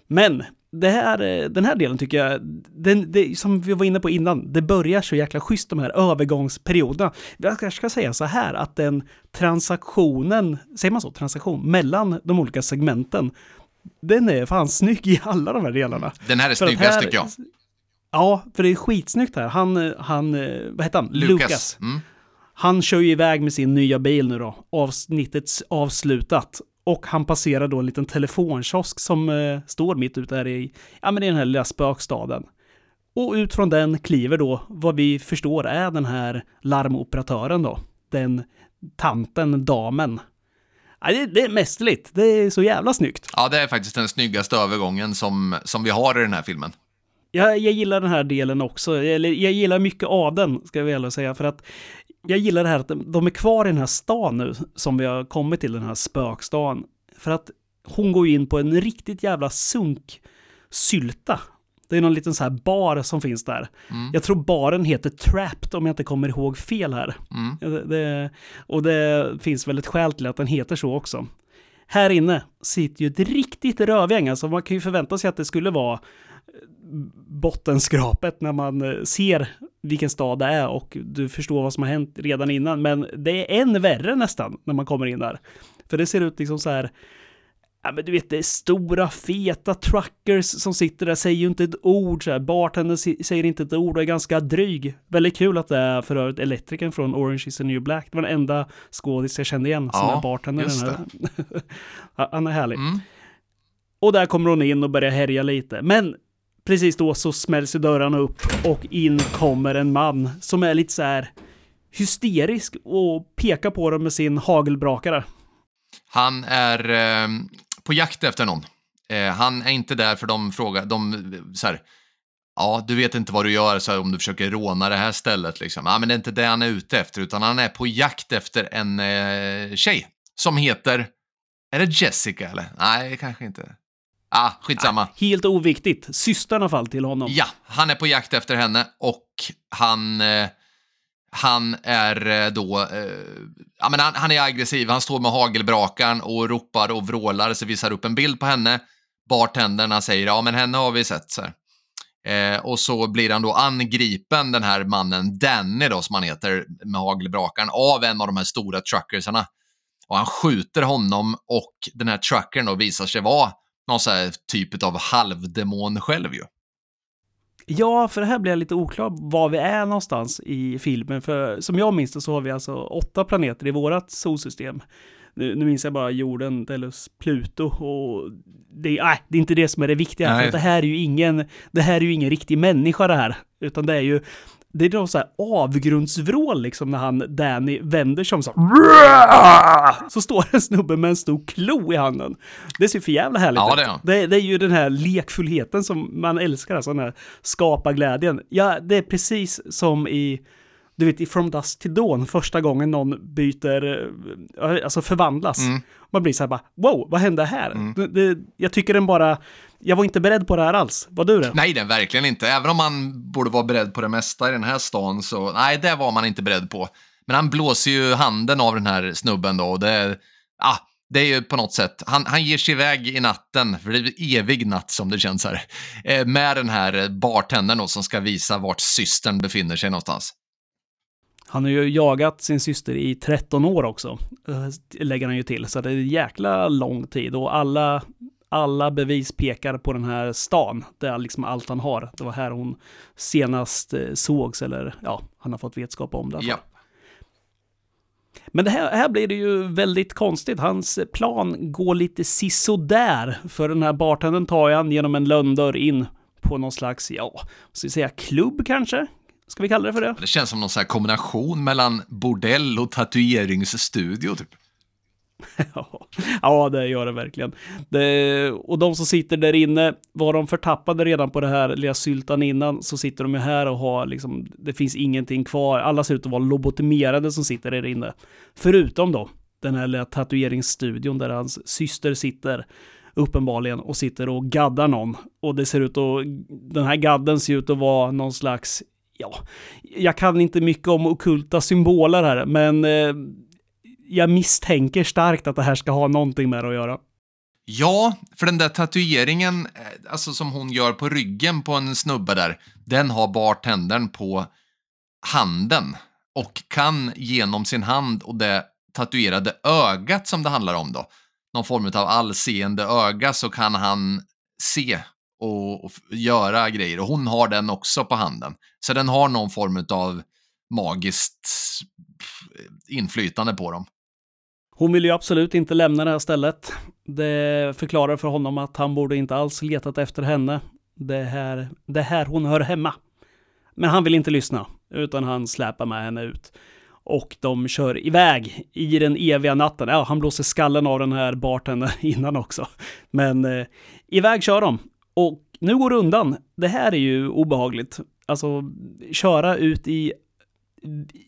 Speaker 2: Men här, den här delen tycker jag, den, det, som vi var inne på innan, det börjar så jäkla schysst de här övergångsperioderna. Jag kanske ska säga så här att den transaktionen, säger man så, transaktion, mellan de olika segmenten, den är fan snygg i alla de här delarna.
Speaker 1: Den här är snyggast tycker jag.
Speaker 2: Ja, för det är skitsnyggt här. Han, han vad heter han?
Speaker 1: Lucas. Lucas. Mm.
Speaker 2: Han kör ju iväg med sin nya bil nu då, avsnittets avslutat. Och han passerar då en liten telefonkiosk som eh, står mitt ute här i, ja men i den här lilla spökstaden. Och ut från den kliver då vad vi förstår är den här larmoperatören då. Den tanten, damen. Ja, det, det är mästerligt. Det är så jävla snyggt.
Speaker 1: Ja, det är faktiskt den snyggaste övergången som, som vi har i den här filmen.
Speaker 2: Jag, jag gillar den här delen också. Jag, jag gillar mycket av den, ska jag väl säga, för att jag gillar det här att de är kvar i den här stan nu, som vi har kommit till, den här spökstan. För att hon går in på en riktigt jävla sunksylta. Det är någon liten så här bar som finns där. Mm. Jag tror baren heter Trapped om jag inte kommer ihåg fel här. Mm. Det, och det finns väl ett skäl till att den heter så också. Här inne sitter ju ett riktigt rövgäng, alltså man kan ju förvänta sig att det skulle vara bottenskrapet när man eh, ser vilken stad det är och du förstår vad som har hänt redan innan. Men det är än värre nästan när man kommer in där. För det ser ut liksom så här, ja men du vet det är stora feta truckers som sitter där, säger ju inte ett ord så här. Bartendern säger inte ett ord och är ganska dryg. Väldigt kul att det är för övrigt elektrikern från Orange is the new black. Det var den enda skådis jag kände igen som ja, är bartender. Just det. <laughs> Han är härlig. Mm. Och där kommer hon in och börjar härja lite. Men precis då så smälls ju dörrarna upp och in kommer en man som är lite så här hysterisk och pekar på dem med sin hagelbrakare.
Speaker 1: Han är eh, på jakt efter någon. Eh, han är inte där för de frågar, de så här, ja, du vet inte vad du gör så här, om du försöker råna det här stället liksom. Ja, men det är inte det han är ute efter, utan han är på jakt efter en eh, tjej som heter, är det Jessica eller? Nej, kanske inte. Ah, skitsamma.
Speaker 2: Helt oviktigt. Systern fall till honom.
Speaker 1: Ja, han är på jakt efter henne och han, eh, han är eh, då, eh, ja men han, han är aggressiv, han står med hagelbrakaren och ropar och vrålar, så visar upp en bild på henne. Bartenderna säger, ja men henne har vi sett. Så. Eh, och så blir han då angripen, den här mannen, Danny då som han heter, med hagelbrakaren, av en av de här stora truckersarna. Och han skjuter honom och den här truckern då visar sig vara någon sån här typ av halvdemon själv ju.
Speaker 2: Ja, för det här blir lite oklart var vi är någonstans i filmen. För som jag minns det så har vi alltså åtta planeter i vårat solsystem. Nu, nu minns jag bara jorden, Delos, Pluto och det, äh, det är inte det som är det viktiga.
Speaker 1: Nej.
Speaker 2: För det här är ju ingen, det här är ju ingen riktig människa det här. Utan det är ju, det är någon så här avgrundsvrål liksom när han, Danny, vänder sig om så här, Så står en snubbe med en stor klo i handen. Det ser för jävla härligt
Speaker 1: Ja,
Speaker 2: ut.
Speaker 1: det.
Speaker 2: Det, är ju den här lekfullheten som man älskar, alltså den här skaparglädjen. Ja, det är precis som i, du vet, i From Dust to Dawn, första gången någon byter, eh, alltså förvandlas.
Speaker 1: Mm.
Speaker 2: Man blir så här bara, wow, vad hände här? Det, det, jag tycker den bara, jag var inte beredd på det här alls. Var du det?
Speaker 1: Nej, det verkligen inte. Även om man borde vara beredd på det mesta i den här stan så, nej, det var man inte beredd på. Men han blåser ju handen av den här snubben då och det, ah, det är ju på något sätt, han, han ger sig iväg i natten, för det är evig natt som det känns här, eh, med den här bartendern då som ska visa vart systern befinner sig någonstans.
Speaker 2: Han har ju jagat sin syster i 13 år också, eh, lägger han ju till. Så det är en jäkla lång tid och alla, alla bevis pekar på den här stan. Det är liksom allt han har. Det var här hon senast eh, sågs, eller ja, han har fått vetskap om det.
Speaker 1: Ja.
Speaker 2: Men det här, här blir det ju väldigt konstigt. Hans plan går lite sisådär. För den här bartendern tar han genom en lönndörr in på någon slags, ja, ska vi säga klubb kanske? Ska vi kalla det för det?
Speaker 1: Det känns som någon här kombination mellan bordell och tatueringsstudio typ. <laughs>
Speaker 2: ja, det gör det verkligen. Det, och de som sitter där inne, var de förtappade redan på det här lilla syltan innan, så sitter de ju här och har liksom, det finns ingenting kvar. Alla ser ut att vara lobotomerade som sitter där inne. Förutom då, den här lilla tatueringsstudion där hans syster sitter uppenbarligen och sitter och gaddar någon. Och det ser ut att, den här gadden ser ut att vara någon slags, ja, jag kan inte mycket om okulta symboler här, men eh, jag misstänker starkt att det här ska ha någonting med det att göra.
Speaker 1: Ja, för den där tatueringen, eh, alltså som hon gör på ryggen på en snubbe där, den har bartendern på handen och kan genom sin hand och det tatuerade ögat som det handlar om då, någon form av allseende öga, så kan han se och, och göra grejer. Och hon har den också på handen. Så den har någon form av magiskt eh, inflytande på dem.
Speaker 2: Hon vill ju absolut inte lämna det här stället. Det förklarar för honom att han borde inte alls letat efter henne. Det här, det här hon hör hemma. Men han vill inte lyssna, utan han släpar med henne ut. Och de kör iväg i den eviga natten. Ja, han blåser skallen av den här bartendern <laughs> innan också. Men eh, iväg kör de. Och nu går det undan. Det här är ju obehagligt. Alltså, köra ut i,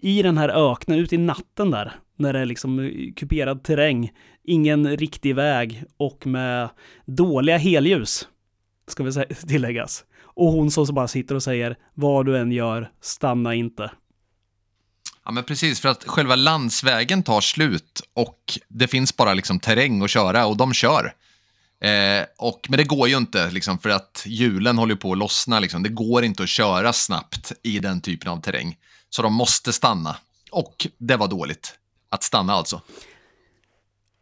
Speaker 2: i den här öknen, ut i natten där. När det är liksom kuperad terräng. Ingen riktig väg och med dåliga helljus. Ska vi <laughs> tilläggas. Och hon som bara sitter och säger vad du än gör, stanna inte.
Speaker 1: Ja, men precis, för att själva landsvägen tar slut och det finns bara liksom terräng att köra och de kör. Eh, och, men det går ju inte, liksom, för att hjulen håller på att lossna. Liksom. Det går inte att köra snabbt i den typen av terräng. Så de måste stanna. Och det var dåligt. Att stanna alltså.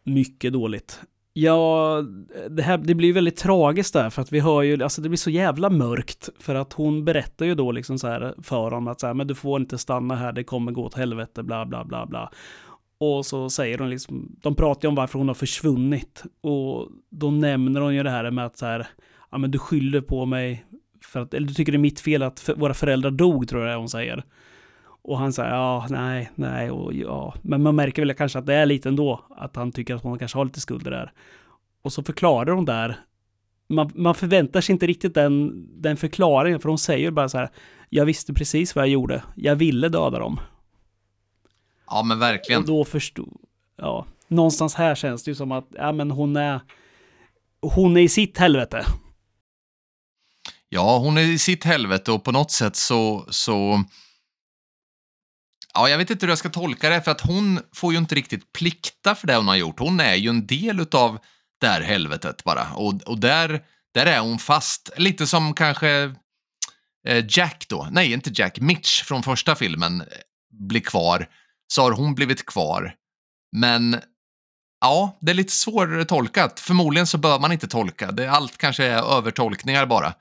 Speaker 2: Mycket dåligt. Ja, det, här, det blir väldigt tragiskt där för att vi hör ju, alltså det blir så jävla mörkt för att hon berättar ju då liksom så här för honom att så här, men du får inte stanna här, det kommer gå åt helvete, bla bla bla bla. Och så säger hon liksom, de pratar ju om varför hon har försvunnit och då nämner hon ju det här med att så här, ja men du skyller på mig för att, eller du tycker det är mitt fel att för, våra föräldrar dog, tror jag hon säger. Och han säger ja, nej, nej, och ja. Men man märker väl kanske att det är lite ändå, att han tycker att hon kanske har lite skulder där. Och så förklarar hon där, man, man förväntar sig inte riktigt den, den förklaringen, för hon säger bara så här, jag visste precis vad jag gjorde, jag ville döda dem.
Speaker 1: Ja, men verkligen.
Speaker 2: Och då förstod, ja, någonstans här känns det ju som att, ja men hon är, hon är i sitt helvete.
Speaker 1: Ja, hon är i sitt helvete och på något sätt så, så... Ja, jag vet inte hur jag ska tolka det, för att hon får ju inte riktigt plikta för det hon har gjort. Hon är ju en del utav det här helvetet bara. Och, och där, där är hon fast. Lite som kanske eh, Jack då. Nej, inte Jack. Mitch från första filmen eh, blir kvar. Så har hon blivit kvar. Men ja, det är lite svårare tolkat. Förmodligen så bör man inte tolka. Det, allt kanske är övertolkningar bara.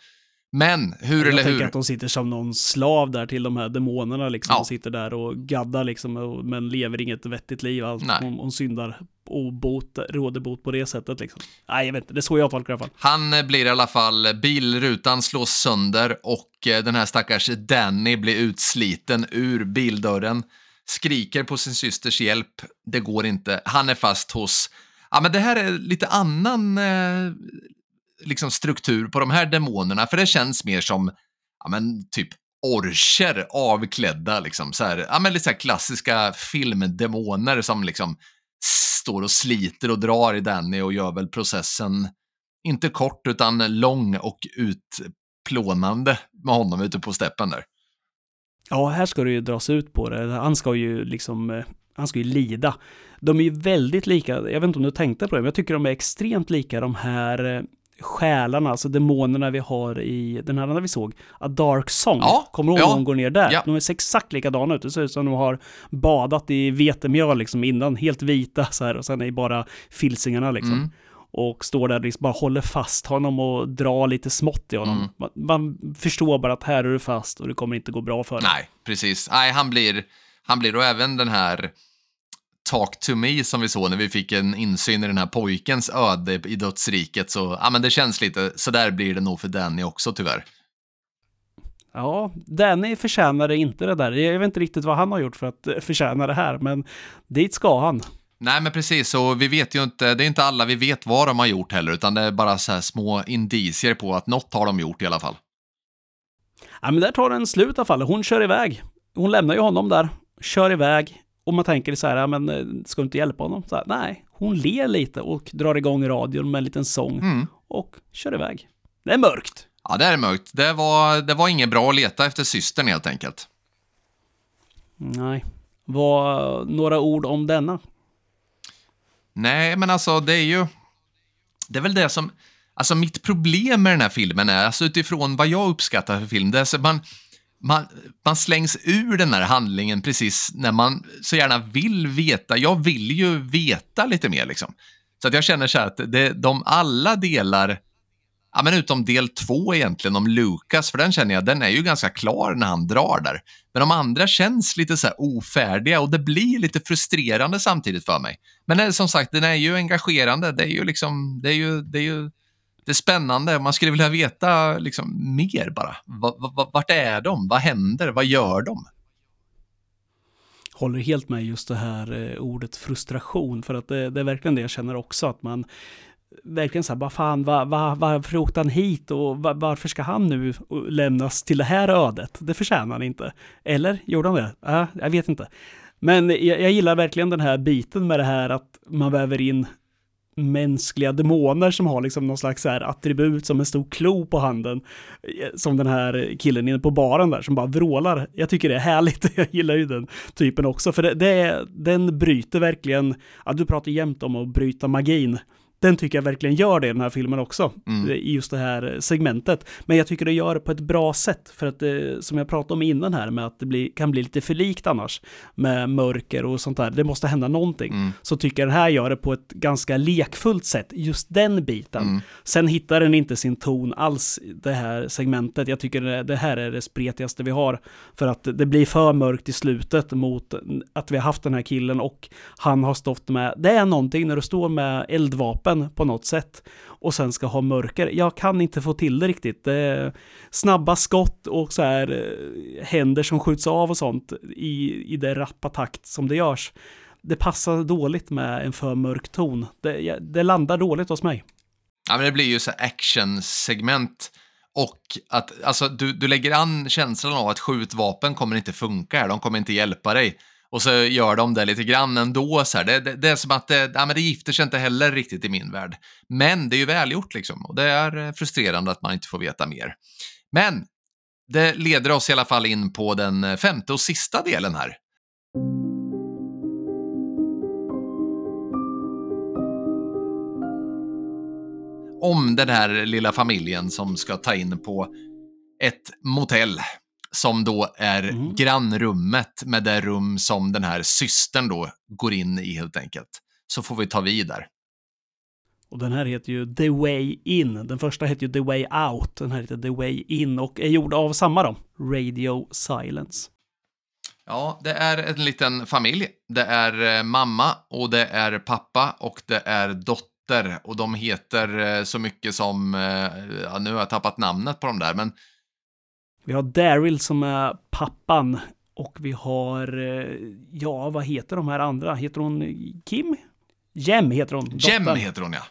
Speaker 1: Men hur
Speaker 2: jag
Speaker 1: eller
Speaker 2: tänker
Speaker 1: hur?
Speaker 2: att de sitter som någon slav där till de här demonerna liksom.
Speaker 1: Ja.
Speaker 2: De sitter där och gaddar liksom, och, men lever inget vettigt liv. Allt.
Speaker 1: Nej.
Speaker 2: Hon, hon syndar och bot, råder bot på det sättet liksom. Nej, jag vet inte. Det är så jag tolkar i alla fall.
Speaker 1: Han eh, blir i alla fall, bilrutan slås sönder och eh, den här stackars Danny blir utsliten ur bildörren. Skriker på sin systers hjälp. Det går inte. Han är fast hos... Ja, men det här är lite annan eh, liksom struktur på de här demonerna, för det känns mer som ja, men typ orcher avklädda, liksom. Så här, ja, men lite så här klassiska filmdemoner som liksom står och sliter och drar i Danny och gör väl processen inte kort utan lång och utplånande med honom ute på steppen där.
Speaker 2: Ja, här ska det ju dras ut på det. Han ska ju liksom, eh, han ska ju lida. De är ju väldigt lika, jag vet inte om du tänkte på det, men jag tycker de är extremt lika de här eh, själarna, alltså demonerna vi har i den här andra vi såg, A Dark Song.
Speaker 1: Ja,
Speaker 2: Kommer du ihåg
Speaker 1: ja,
Speaker 2: de går ner där?
Speaker 1: ja.
Speaker 2: De ser exakt likadana ut. Det ser ut som de har badat i vetemjöl liksom innan, helt vita så här och sen är bara filsingarna liksom.
Speaker 1: Mm.
Speaker 2: Och står där och liksom bara håller fast honom och drar lite smått i honom.
Speaker 1: Mm.
Speaker 2: Man, man förstår bara att här är du fast och det kommer inte gå bra för dig.
Speaker 1: Nej, precis. Nej, han blir, han blir och även den här Talk to me som vi såg när vi fick en insyn i den här pojkens öde i dödsriket. Så ja, men det känns lite, så där blir det nog för Danny också tyvärr.
Speaker 2: Ja, Danny förtjänade inte det där. Jag vet inte riktigt vad han har gjort för att förtjäna det här, men dit ska han.
Speaker 1: Nej, men precis. Och vi vet ju inte, det är inte alla vi vet vad de har gjort heller, utan det är bara så här små indicier på att något har de gjort i alla fall.
Speaker 2: Ja, men där tar den slut i alla fall. Hon kör iväg. Hon lämnar ju honom där, kör iväg. Och man tänker så här, ja, men eh, ska du inte hjälpa honom? Så här, nej, hon ler lite och drar igång radion med en liten sång
Speaker 1: Mm.
Speaker 2: och kör iväg. Det är mörkt.
Speaker 1: Ja, det är mörkt. Det var, det var inget bra att leta efter systern helt enkelt.
Speaker 2: Nej. Vad, några ord om denna?
Speaker 1: Nej, men alltså det är ju... Det är väl det som... Alltså mitt problem med den här filmen är, alltså utifrån vad jag uppskattar för film, det är så man, man, man slängs ur den här handlingen precis när man så gärna vill veta. Jag vill ju veta lite mer liksom. Så att jag känner så här att det, de alla delar, ja men utom del två egentligen om Lukas, för den känner jag, den är ju ganska klar när han drar där. Men de andra känns lite så här ofärdiga och det blir lite frustrerande samtidigt för mig. Men det, som sagt, den är ju engagerande. Det är ju liksom, det är ju, det är ju det är spännande. Man skulle vilja veta liksom mer bara. V Vart är de? Vad händer? Vad gör de?
Speaker 2: håller helt med just det här eh, ordet frustration, för att det, det är verkligen det jag känner också, att man verkligen så här, vad fan, va, va, varför åkte han hit och va, varför ska han nu lämnas till det här ödet? Det förtjänar han inte. Eller gjorde han det? Äh, jag vet inte. Men jag, jag gillar verkligen den här biten med det här att man väver in mänskliga demoner som har liksom någon slags så här attribut som en stor klo på handen. Eh, som den här killen inne på baren där som bara vrålar. Jag tycker det är härligt. <laughs> Jag gillar ju den typen också. För det, det den bryter verkligen, ja, du pratar jämt om att bryta magin. Den tycker jag verkligen gör det i den här filmen också,
Speaker 1: Mm.
Speaker 2: i just det här segmentet. Men jag tycker det gör det på ett bra sätt, för att det, som jag pratade om innan här, med att det blir, kan bli lite för likt annars, med mörker och sånt där. Det måste hända någonting.
Speaker 1: Mm.
Speaker 2: Så tycker jag den här gör det på ett ganska lekfullt sätt, just den biten.
Speaker 1: Mm.
Speaker 2: Sen hittar den inte sin ton alls, det här segmentet. Jag tycker det, det här är det spretigaste vi har. För att det blir för mörkt i slutet mot att vi har haft den här killen och han har stått med, det är någonting när du står med eldvapen vapen på något sätt och sen ska ha mörker. Jag kan inte få till det riktigt. Det är snabba skott och så här eh, händer som skjuts av och sånt i, i det rappa takt som det görs. Det passar dåligt med en för mörk ton. Det, det landar dåligt hos mig.
Speaker 1: Ja, men det blir ju så actionsegment och att alltså, du, du lägger an känslan av att skjutvapen kommer inte funka här, de kommer inte hjälpa dig. Och så gör de det lite grann ändå. Så det, det, det, är som att det, ja, men det gifter sig inte heller riktigt i min värld. Men det är ju välgjort liksom och det är eh, frustrerande att man inte får veta mer. Men det leder oss i alla fall in på den eh, femte och sista delen här. Om den här lilla familjen som ska ta in på ett motell som då är mm. grannrummet med det rum som den här systern då går in i helt enkelt. Så får vi ta vid där.
Speaker 2: Och den här heter ju The Way In. Den första heter ju The Way Out. Den här heter The Way In och är gjord av samma då, Radio Silence.
Speaker 1: Ja, det är en liten familj. Det är eh, mamma och det är pappa och det är dotter och de heter eh, så mycket som, eh, ja, nu har jag tappat namnet på dem där, men
Speaker 2: vi har Daryl som är pappan och vi har, eh, ja vad heter de här andra? Heter hon Kim? Jem heter hon.
Speaker 1: Jem heter hon ja.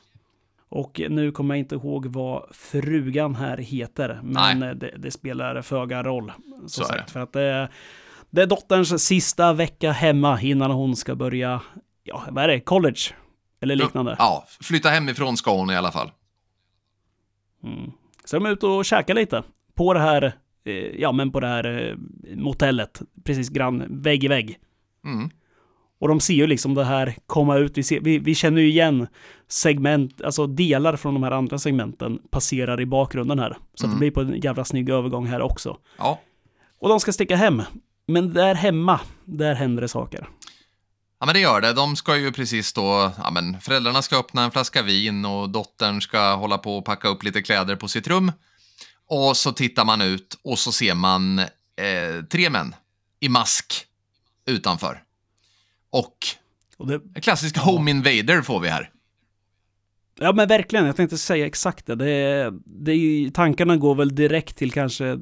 Speaker 2: Och nu kommer jag inte ihåg vad frugan här heter, men det, det, spelar föga roll. Så, så sagt, för att det, det är dotterns sista vecka hemma innan hon ska börja, ja vad är det, college? Eller liknande.
Speaker 1: Ja, flytta hemifrån ska hon i alla fall.
Speaker 2: Mm. Så de är ute och käkar lite på det här Eh, ja men på det här eh, motellet, precis grann, vägg i vägg. Mm. Och de ser ju liksom det här komma ut, vi, ser, vi, vi, känner ju igen segment, alltså delar från de här andra segmenten passerar i bakgrunden här. Så mm. det blir på en jävla snygg övergång här också.
Speaker 1: Ja.
Speaker 2: Och de ska sticka hem. Men där hemma, där händer det saker.
Speaker 1: Ja men det gör det. De ska ju precis då, ja men föräldrarna ska öppna en flaska vin och dottern ska hålla på och packa upp lite kläder på sitt rum. Och så tittar man ut och så ser man eh, tre män i mask utanför. Och, och det, en klassisk home invader får vi här.
Speaker 2: Ja men verkligen, jag tänkte säga exakt det. det, det tankarna går väl direkt till kanske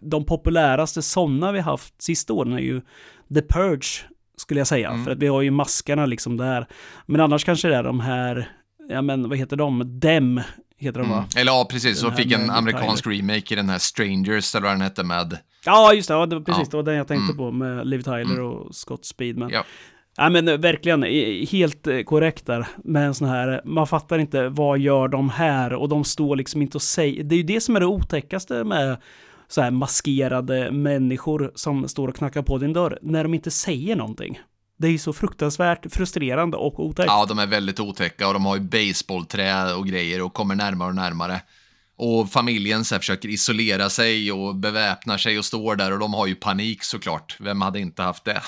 Speaker 2: de populäraste sådana vi haft sista åren är ju The Purge, skulle jag säga. Mm. För att vi har ju maskarna liksom där. Men annars kanske det är de här, ja men vad heter de, Dem heter de va? Mm.
Speaker 1: Eller ja, precis. Så fick en amerikansk Tyler. remake i den här Strangers, eller vad den hette med...
Speaker 2: Ja, just det. Ja, det var precis. Ja. Det var den jag tänkte mm. på med Liv Tyler mm. och Scott Speedman. Ja. Ja men eh, verkligen, helt eh, korrekt där med en sån här, man fattar inte vad gör de här och de står liksom inte och säger, det är ju det som är det otäckaste med så här maskerade människor som står och knackar på din dörr, när de inte säger någonting. Det är ju så fruktansvärt frustrerande och otäckt.
Speaker 1: Ja, de är väldigt otäcka och de har ju baseballträ och grejer och kommer närmare och närmare. Och familjen så här, försöker isolera sig och beväpnar sig och står där och de har ju panik såklart. Vem hade inte haft det?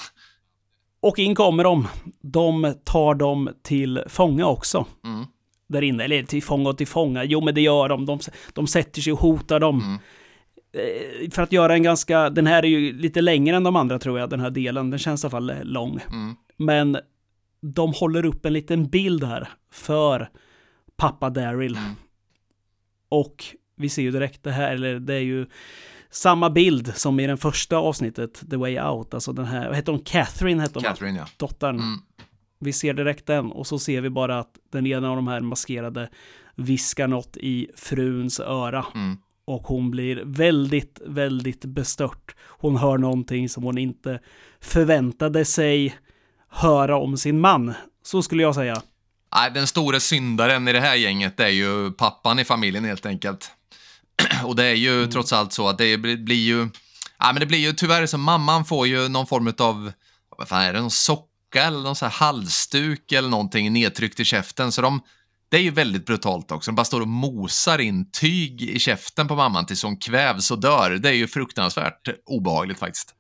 Speaker 2: Och in kommer de. De tar dem till fånga också. Mm. Där inne, eller till fånga och till fånga. Jo, men det gör de. De, de sätter sig och hotar dem. Mm. Eh, för att göra en ganska, den här är ju lite längre än de andra tror jag, den här delen. Den känns i alla fall lång. Mm. Men de håller upp en liten bild här för pappa Daryl. Mm. Och vi ser ju direkt det här, eller det är ju samma bild som i den första avsnittet, The Way Out. Alltså den här, vad heter hon? Catherine hette hon
Speaker 1: Catherine, ja.
Speaker 2: Dottern. Mm. Vi ser direkt den och så ser vi bara att den ena av de här maskerade viskar något i fruns öra. Mm och hon blir väldigt, väldigt bestört. Hon hör någonting som hon inte förväntade sig höra om sin man. Så skulle jag säga.
Speaker 1: Nej, den stora syndaren i det här gänget är ju pappan i familjen helt enkelt. <clears throat> Och det är ju mm. trots allt så att det blir ju, ja men det blir ju tyvärr så mamman får ju någon form av, vad fan är det, någon socka eller någon sån här halsduk eller någonting nedtryckt i käften. Så de, det är ju väldigt brutalt också. De bara står och mosar in tyg i käften på mamman tills hon kvävs och dör. Det är ju fruktansvärt obehagligt faktiskt.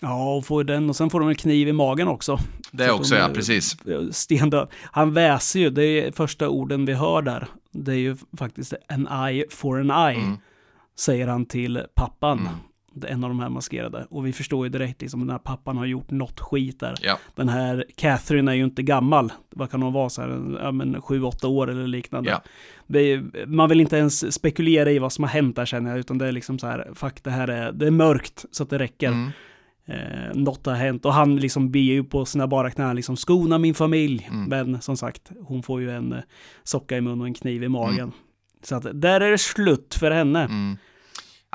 Speaker 2: Ja, och får den och sen får de en kniv i magen också.
Speaker 1: Det också, de, ja, precis.
Speaker 2: Stendöd. Han väser ju, det är första orden vi hör där. Det är ju faktiskt en eye for an eye, mm. säger han till pappan. Mm. En av de här maskerade. Och vi förstår ju direkt liksom den här pappan har gjort något skit där.
Speaker 1: Ja.
Speaker 2: Den här Catherine är ju inte gammal. Vad kan hon vara så här, ja men sju, åtta år eller liknande.
Speaker 1: Ja.
Speaker 2: Är, man vill inte ens spekulera i vad som har hänt där känner jag, utan det är liksom så här, fuck det här är, det är mörkt så att det räcker.
Speaker 1: Mm.
Speaker 2: Eh, något har hänt och han liksom ber ju på sina bara knän liksom skona min familj.
Speaker 1: Mm.
Speaker 2: Men som sagt, hon får ju en eh, socka i munnen och en kniv i magen.
Speaker 1: Mm.
Speaker 2: Så att där är det slut för henne.
Speaker 1: Mm.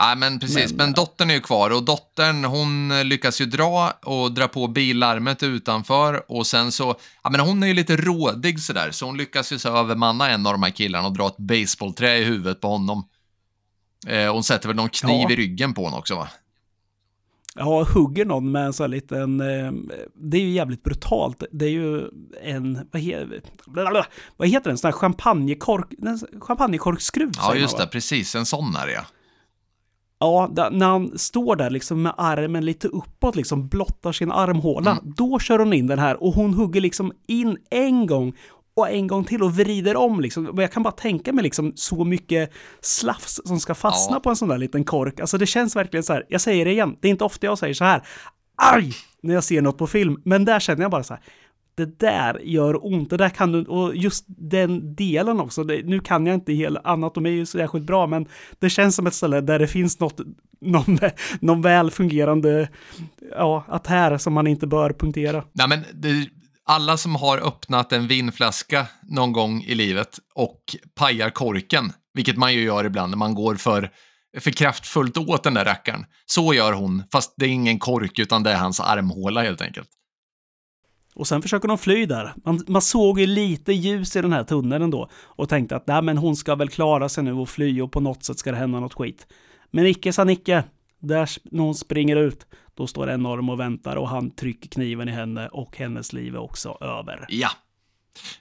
Speaker 1: Ja, men precis. Men,
Speaker 2: Men-
Speaker 1: dottern är ju kvar och dottern hon lyckas ju dra och dra på billarmet utanför och sen så, ja men hon är ju lite rådig sådär, så hon lyckas ju så övermanna en av de här killarna och dra ett baseballträ i huvudet på honom. Eh, hon sätter väl någon kniv
Speaker 2: Ja.
Speaker 1: i ryggen på honom också va?
Speaker 2: Ja, hugger någon med en sån här liten, eh, det är ju jävligt brutalt. Det är ju en, vad, he, blablabla, vad heter den, sån här champagnekork, en champagnekorkskruv
Speaker 1: Ja, just det,
Speaker 2: va?
Speaker 1: precis, en sån är det ja.
Speaker 2: Ja, där, när han står där liksom med armen lite uppåt, liksom blottar sin armhåla,
Speaker 1: Mm.
Speaker 2: då kör hon in den här och hon hugger liksom in en gång och en gång till och vrider om liksom. Jag kan bara tänka mig liksom så mycket slafs som ska fastna
Speaker 1: Ja.
Speaker 2: på en sån där liten kork. Alltså det känns verkligen så här, jag säger det igen, det är inte ofta jag säger så här, aj, när jag ser något på film, men där känner jag bara så här, det där gör ont, det där kan du, och just den delen också, det, nu kan jag inte hela anatomi är ju särskilt bra, men det känns som ett ställe där det finns något, någon, någon väl fungerande, ja, här som man inte bör punktera.
Speaker 1: Nej, men det, alla som har öppnat en vinflaska någon gång i livet och pajar korken, vilket man ju gör ibland när man går för, för kraftfullt åt den där rackaren. Så gör hon, fast det är ingen kork utan det är hans armhåla helt enkelt.
Speaker 2: Och sen försöker de fly där. Man, man såg ju lite ljus i den här tunneln då och tänkte att nej, men hon ska väl klara sig nu och fly och på något sätt ska det hända något skit. Men icke sa Nicke. Där hon springer ut, då står en norm och väntar och han trycker kniven i henne och hennes liv är också över.
Speaker 1: Ja.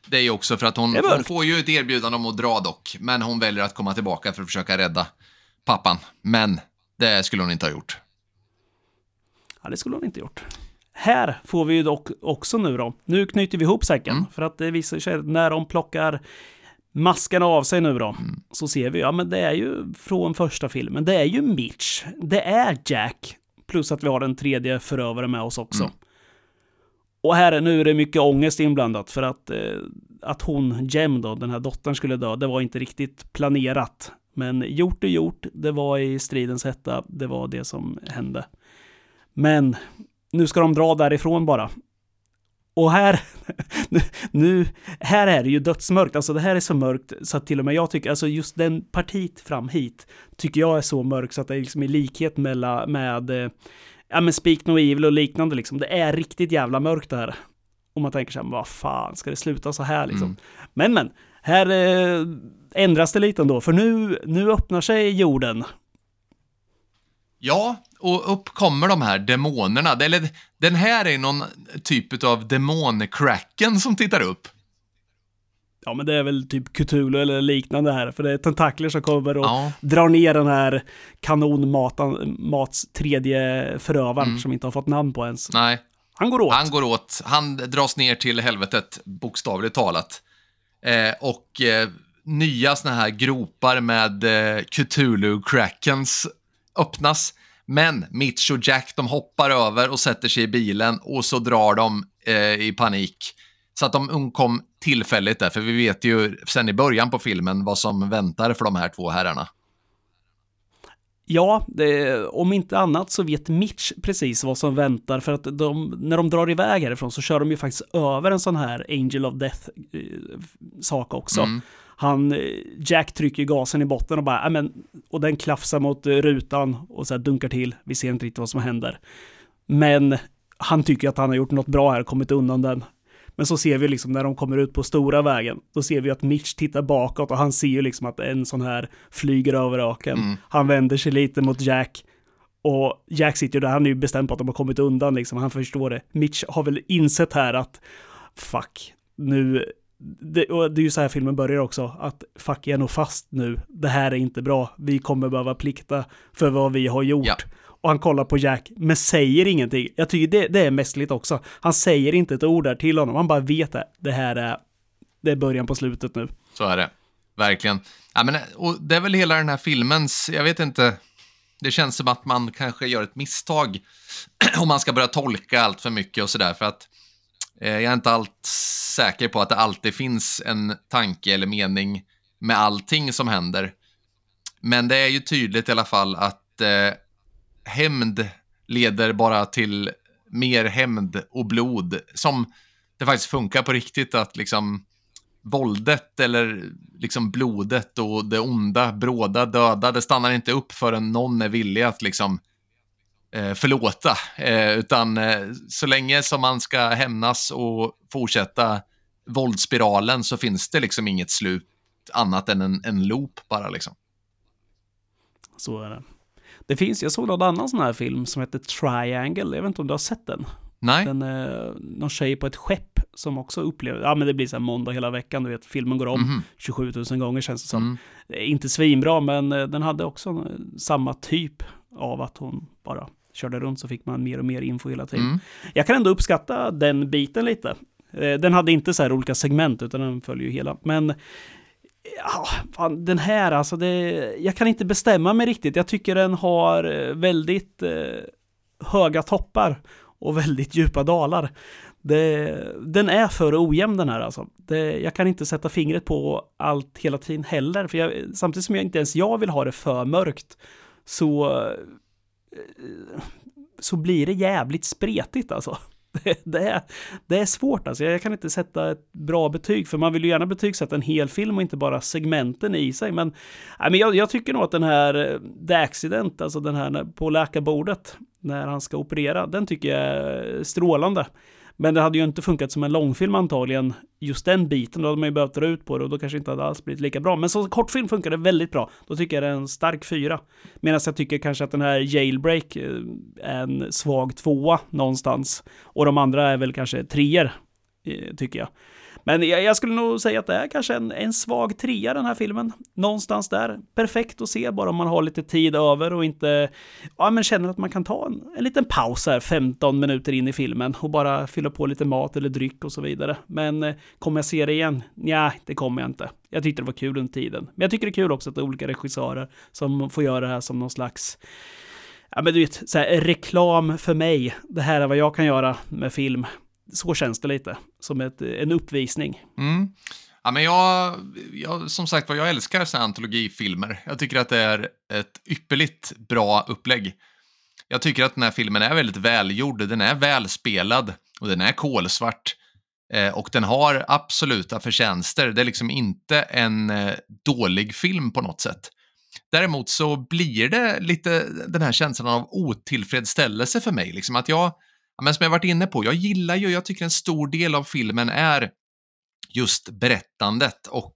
Speaker 1: Det är ju också för att hon, hon får ju ett erbjudande om att dra dock, men hon väljer att komma tillbaka för att försöka rädda pappan. Men det skulle hon inte ha gjort.
Speaker 2: Ja, det skulle hon inte gjort. Här får vi ju dock också nu då. Nu knyter vi ihop säcken.
Speaker 1: Mm.
Speaker 2: För att det visar sig när de plockar maskarna av sig nu då, så ser vi, ja men det är ju från första filmen, det är ju Mitch, det är Jack, plus att vi har en tredje förövare med oss också.
Speaker 1: Mm.
Speaker 2: Och här är nu är det mycket ångest inblandat för att, eh, att hon, Jem då, den här dottern skulle dö, det var inte riktigt planerat. Men gjort är gjort, det var i stridens hetta, det var det som hände. Men nu ska de dra därifrån bara. Och här, <laughs> nu- här är det ju dödsmörkt. Alltså det här är så mörkt så att till och med jag tycker, alltså just den partiet fram hit tycker jag är så mörk så att det är liksom i likhet med, med eh, ja men Speak No Evil och liknande liksom. Det är riktigt jävla mörkt det här. Och man tänker så här, vad fan, ska det sluta så här liksom?
Speaker 1: Mm.
Speaker 2: Men men, här eh, ändras det lite ändå, för nu, nu öppnar sig jorden.
Speaker 1: Ja, och upp kommer de här demonerna. Eller, den här är någon typ av demoncracken som tittar upp.
Speaker 2: Ja, men det är väl typ Cthulhu eller liknande här, för det är tentakler som kommer och
Speaker 1: Ja.
Speaker 2: drar ner den här kanonmatan, mats tredje förövaren
Speaker 1: Mm.
Speaker 2: som inte har fått namn på ens.
Speaker 1: Nej,
Speaker 2: Han går åt.
Speaker 1: han går åt. Han dras ner till helvetet, bokstavligt talat. Eh, och eh, nya såna här gropar med eh, Cthulhu-crackens öppnas. Men Mitch och Jack, de hoppar över och sätter sig i bilen och så drar de eh, i panik. Så att de undkom tillfälligt där, för vi vet ju sen i början på filmen vad som väntar för de här två herrarna.
Speaker 2: Ja, det, om inte annat så vet Mitch precis vad som väntar för att de, när de drar iväg härifrån så kör de ju faktiskt över en sån här Angel of Death-sak också.
Speaker 1: Mm.
Speaker 2: Han, eh, Jack trycker gasen i botten och bara, "Ja, men, och den klafsar mot eh, rutan och så dunkar till. Vi ser inte riktigt vad som händer. Men han tycker att han har gjort något bra här, kommit undan den. Men så ser vi liksom när de kommer ut på stora vägen, då ser vi att Mitch tittar bakåt och han ser ju liksom att en sån här flyger över öken.
Speaker 1: Mm.
Speaker 2: Han vänder sig lite mot Jack. Och Jack sitter ju där, han är ju bestämd på att de har kommit undan liksom, han förstår det. Mitch har väl insett här att fuck, nu, det, och det är ju så här filmen börjar också, att fuck, jag är nog fast nu, det här är inte bra, vi kommer behöva plikta för vad vi har gjort.
Speaker 1: Ja.
Speaker 2: Och han kollar på Jack, men säger ingenting. Jag tycker det, det är mästerligt också. Han säger inte ett ord där till honom, han bara vet det. Det här är, det är början på slutet nu.
Speaker 1: Så är det. Verkligen. Ja, men, och det är väl hela den här filmens, jag vet inte, Det känns som att man kanske gör ett misstag <clears throat> om man ska börja tolka allt för mycket och sådär. För att Eh, jag är inte allt säker på att det alltid finns en tanke eller mening med allting som händer. Men det är ju tydligt i alla fall att eh, hämnd leder bara till mer hämnd och blod. Som det faktiskt funkar på riktigt att liksom våldet eller liksom blodet och det onda, bråda, döda, det stannar inte upp förrän någon är villig att liksom eh, förlåta. Eh, utan eh, så länge som man ska hämnas och fortsätta våldsspiralen så finns det liksom inget slut annat än en, en loop bara liksom.
Speaker 2: Så är det. Det finns, jag såg någon annan sån här film som heter Triangle, jag vet inte om du har sett den?
Speaker 1: Nej.
Speaker 2: Den, eh, någon tjej på ett skepp som också upplever, ja men det blir så här måndag hela veckan, du vet, filmen går om
Speaker 1: Mhm.
Speaker 2: 27 000 gånger känns det som.
Speaker 1: Mm.
Speaker 2: Inte svinbra, men eh, den hade också eh, samma typ av att hon bara körde runt så fick man mer och mer info hela tiden.
Speaker 1: Mm.
Speaker 2: Jag kan ändå uppskatta den biten lite. Eh, Den hade inte så här olika segment, utan den följer ju hela. Men ja, fan, den här alltså, det, jag kan inte bestämma mig riktigt. Jag tycker den har eh, väldigt eh, höga toppar och <laughs> väldigt djupa dalar. Det, den är för ojämn den här alltså. Det, jag kan inte sätta fingret på allt hela tiden heller. För jag, samtidigt som jag inte ens jag vill ha det för mörkt så, Eh, så blir det jävligt spretigt alltså. <laughs> Det, det, är, det är svårt alltså. Jag kan inte sätta ett bra betyg, för man vill ju gärna betygsätta en hel film och inte bara segmenten i sig. Men, nej, men jag, jag tycker nog att den här eh, The Accident, alltså den här på läkarbordet, när han ska operera, den tycker jag är strålande. Men det hade ju inte funkat som en långfilm antagligen, just den biten. Då hade man ju behövt dra ut på det och då kanske inte hade alls blivit lika bra. Men som kortfilm funkar det väldigt bra. Då tycker jag det är en stark fyra. Medan jag tycker kanske att den här Jailbreak eh, är en svag tvåa någonstans. Och de andra är väl kanske treor, eh, tycker jag. Men jag, jag skulle nog säga att det är kanske en, en svag trea den här filmen. Någonstans där. Perfekt att se bara om man har lite tid över och inte ja, men känner att man kan ta en, en liten paus här 15 minuter in i filmen och bara fylla på lite mat eller dryck och så vidare. Men eh, kommer jag se det igen? Nej, det kommer jag inte. Jag tyckte det var kul under tiden. Men jag tycker det är kul också att det är olika regissörer som får göra det här som någon slags Ja men du vet, så här, reklam för mig. Det här är vad jag kan göra med film. Så känns det lite. Som ett, en uppvisning.
Speaker 1: Mm. Ja, men jag, jag, som sagt var, jag älskar så här antologifilmer. Jag tycker att det är ett ypperligt bra upplägg. Jag tycker att den här filmen är väldigt välgjord, den är välspelad och den är kolsvart. Eh, och den har absoluta förtjänster. Det är liksom inte en eh, dålig film på något sätt. Däremot så blir det lite den här känslan av otillfredsställelse för mig. Liksom att jag, men som jag varit inne på, jag gillar ju, jag tycker en stor del av filmen är just berättandet och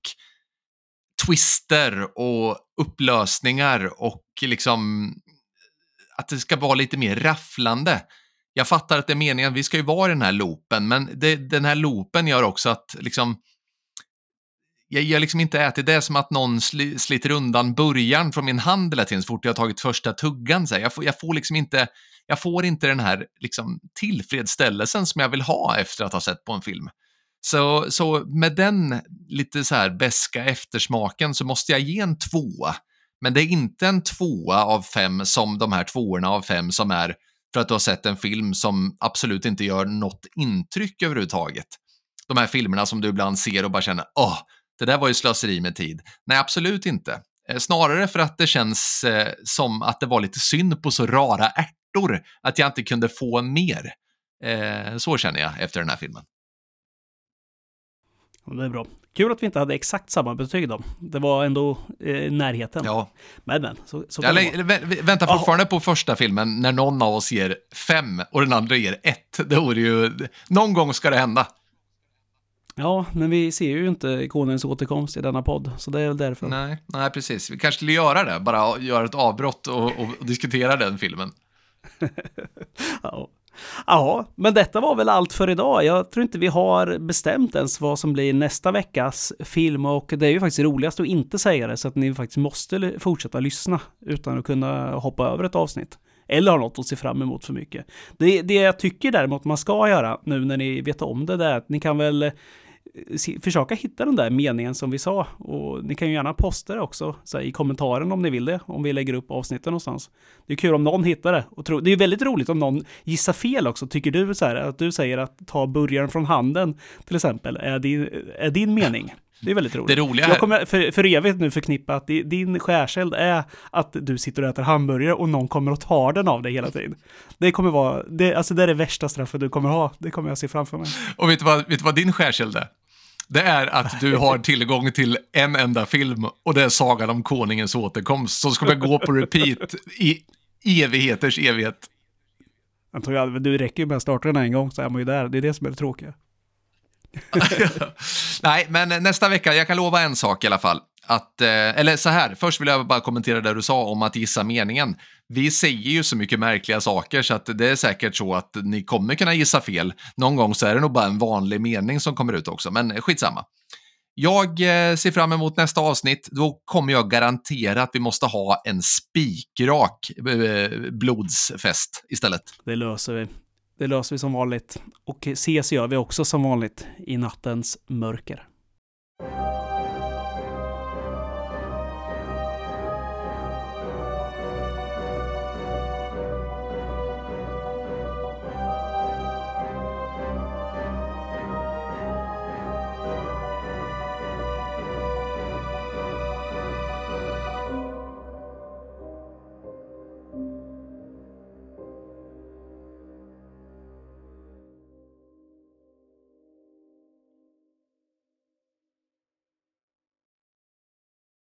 Speaker 1: twister och upplösningar och liksom eh, att det ska vara lite mer rafflande. Jag fattar att det är meningen vi ska ju vara i den här loopen, men det, den här loopen gör också att liksom jag, jag liksom inte ätit, det är som att någon sli, sliter undan början från min hand hela tiden så fort jag har tagit första tuggan. Så här. jag, får, jag får liksom inte, jag får inte den här liksom, tillfredsställelsen som jag vill ha efter att ha sett på en film. Så, så med den lite så här beska eftersmaken så måste jag ge en tvåa. Men det är inte en tvåa av fem som de här tvåorna av fem som är för att du har sett en film som absolut inte gör något intryck överhuvudtaget. De här filmerna som du ibland ser och bara känner åh, det där var ju slöseri med tid. Nej, absolut inte. Eh, Snarare för att det känns eh, som att det var lite synd på så rara ärtor att jag inte kunde få mer. Eh, så känner jag efter den här filmen.
Speaker 2: Det är bra. Kul att vi inte hade exakt samma betyg då. Det var ändå eh, närheten.
Speaker 1: Ja,
Speaker 2: Men men, så, så
Speaker 1: jag väntar fortfarande på första filmen när någon av oss ger fem och den andra ger ett. Det vore ju... Någon gång ska det hända.
Speaker 2: Ja, men vi ser ju inte konungens återkomst i denna podd, så det är väl därför.
Speaker 1: Nej, nej, precis. Vi kanske skulle göra det, bara göra ett avbrott och, och, diskutera den filmen. <laughs>
Speaker 2: Ja. ja, men detta var väl allt för idag. Jag tror inte vi har bestämt ens vad som blir nästa veckas film och det är ju faktiskt roligast att inte säga det så att ni faktiskt måste fortsätta lyssna utan att kunna hoppa över ett avsnitt. Eller ha något att se fram emot för mycket. Det, det jag tycker däremot man ska göra nu när ni vet om det, det är att ni kan väl försöka hitta den där meningen som vi sa. Och ni kan ju gärna posta det också så här, i kommentaren om ni vill det, om vi lägger upp avsnitten någonstans. Det är kul om någon hittar det. Och tro, det är väldigt roligt om någon gissar fel också. Tycker du så här, att du säger att ta burgaren från handen, till exempel, är din, är din mening. Det är väldigt roligt.
Speaker 1: Det roliga
Speaker 2: Jag
Speaker 1: här,
Speaker 2: kommer för, för evigt nu förknippa att di- din skärseld är att du sitter och äter hamburgare och någon kommer och tar den av dig hela tiden. Det kommer vara, det, alltså det är det värsta straffet du kommer ha. Det kommer jag se framför mig.
Speaker 1: och vet du vad, vet du vad din skärseld är? Det är att du har tillgång till en enda film och det är Sagan om Konungens återkomst som ska gå på repeat i evigheters evighet.
Speaker 2: Jag tror jag, du räcker ju med att starta den en gång så är man ju där. Det är det som är det tråkiga. <laughs>
Speaker 1: Nej, men nästa vecka, jag kan lova en sak i alla fall. Att, eh, eller så här, först vill jag bara kommentera det du sa om att gissa meningen. Vi säger ju så mycket märkliga saker så att det är säkert så att ni kommer kunna gissa fel. Någon gång så är det nog bara en vanlig mening som kommer ut också, men skitsamma. Jag eh, ser fram emot nästa avsnitt. Då kommer jag garantera att vi måste ha en spikrak eh, blodsfest istället.
Speaker 2: Det löser vi. Det löser vi som vanligt. Och ses gör vi också som vanligt i nattens mörker.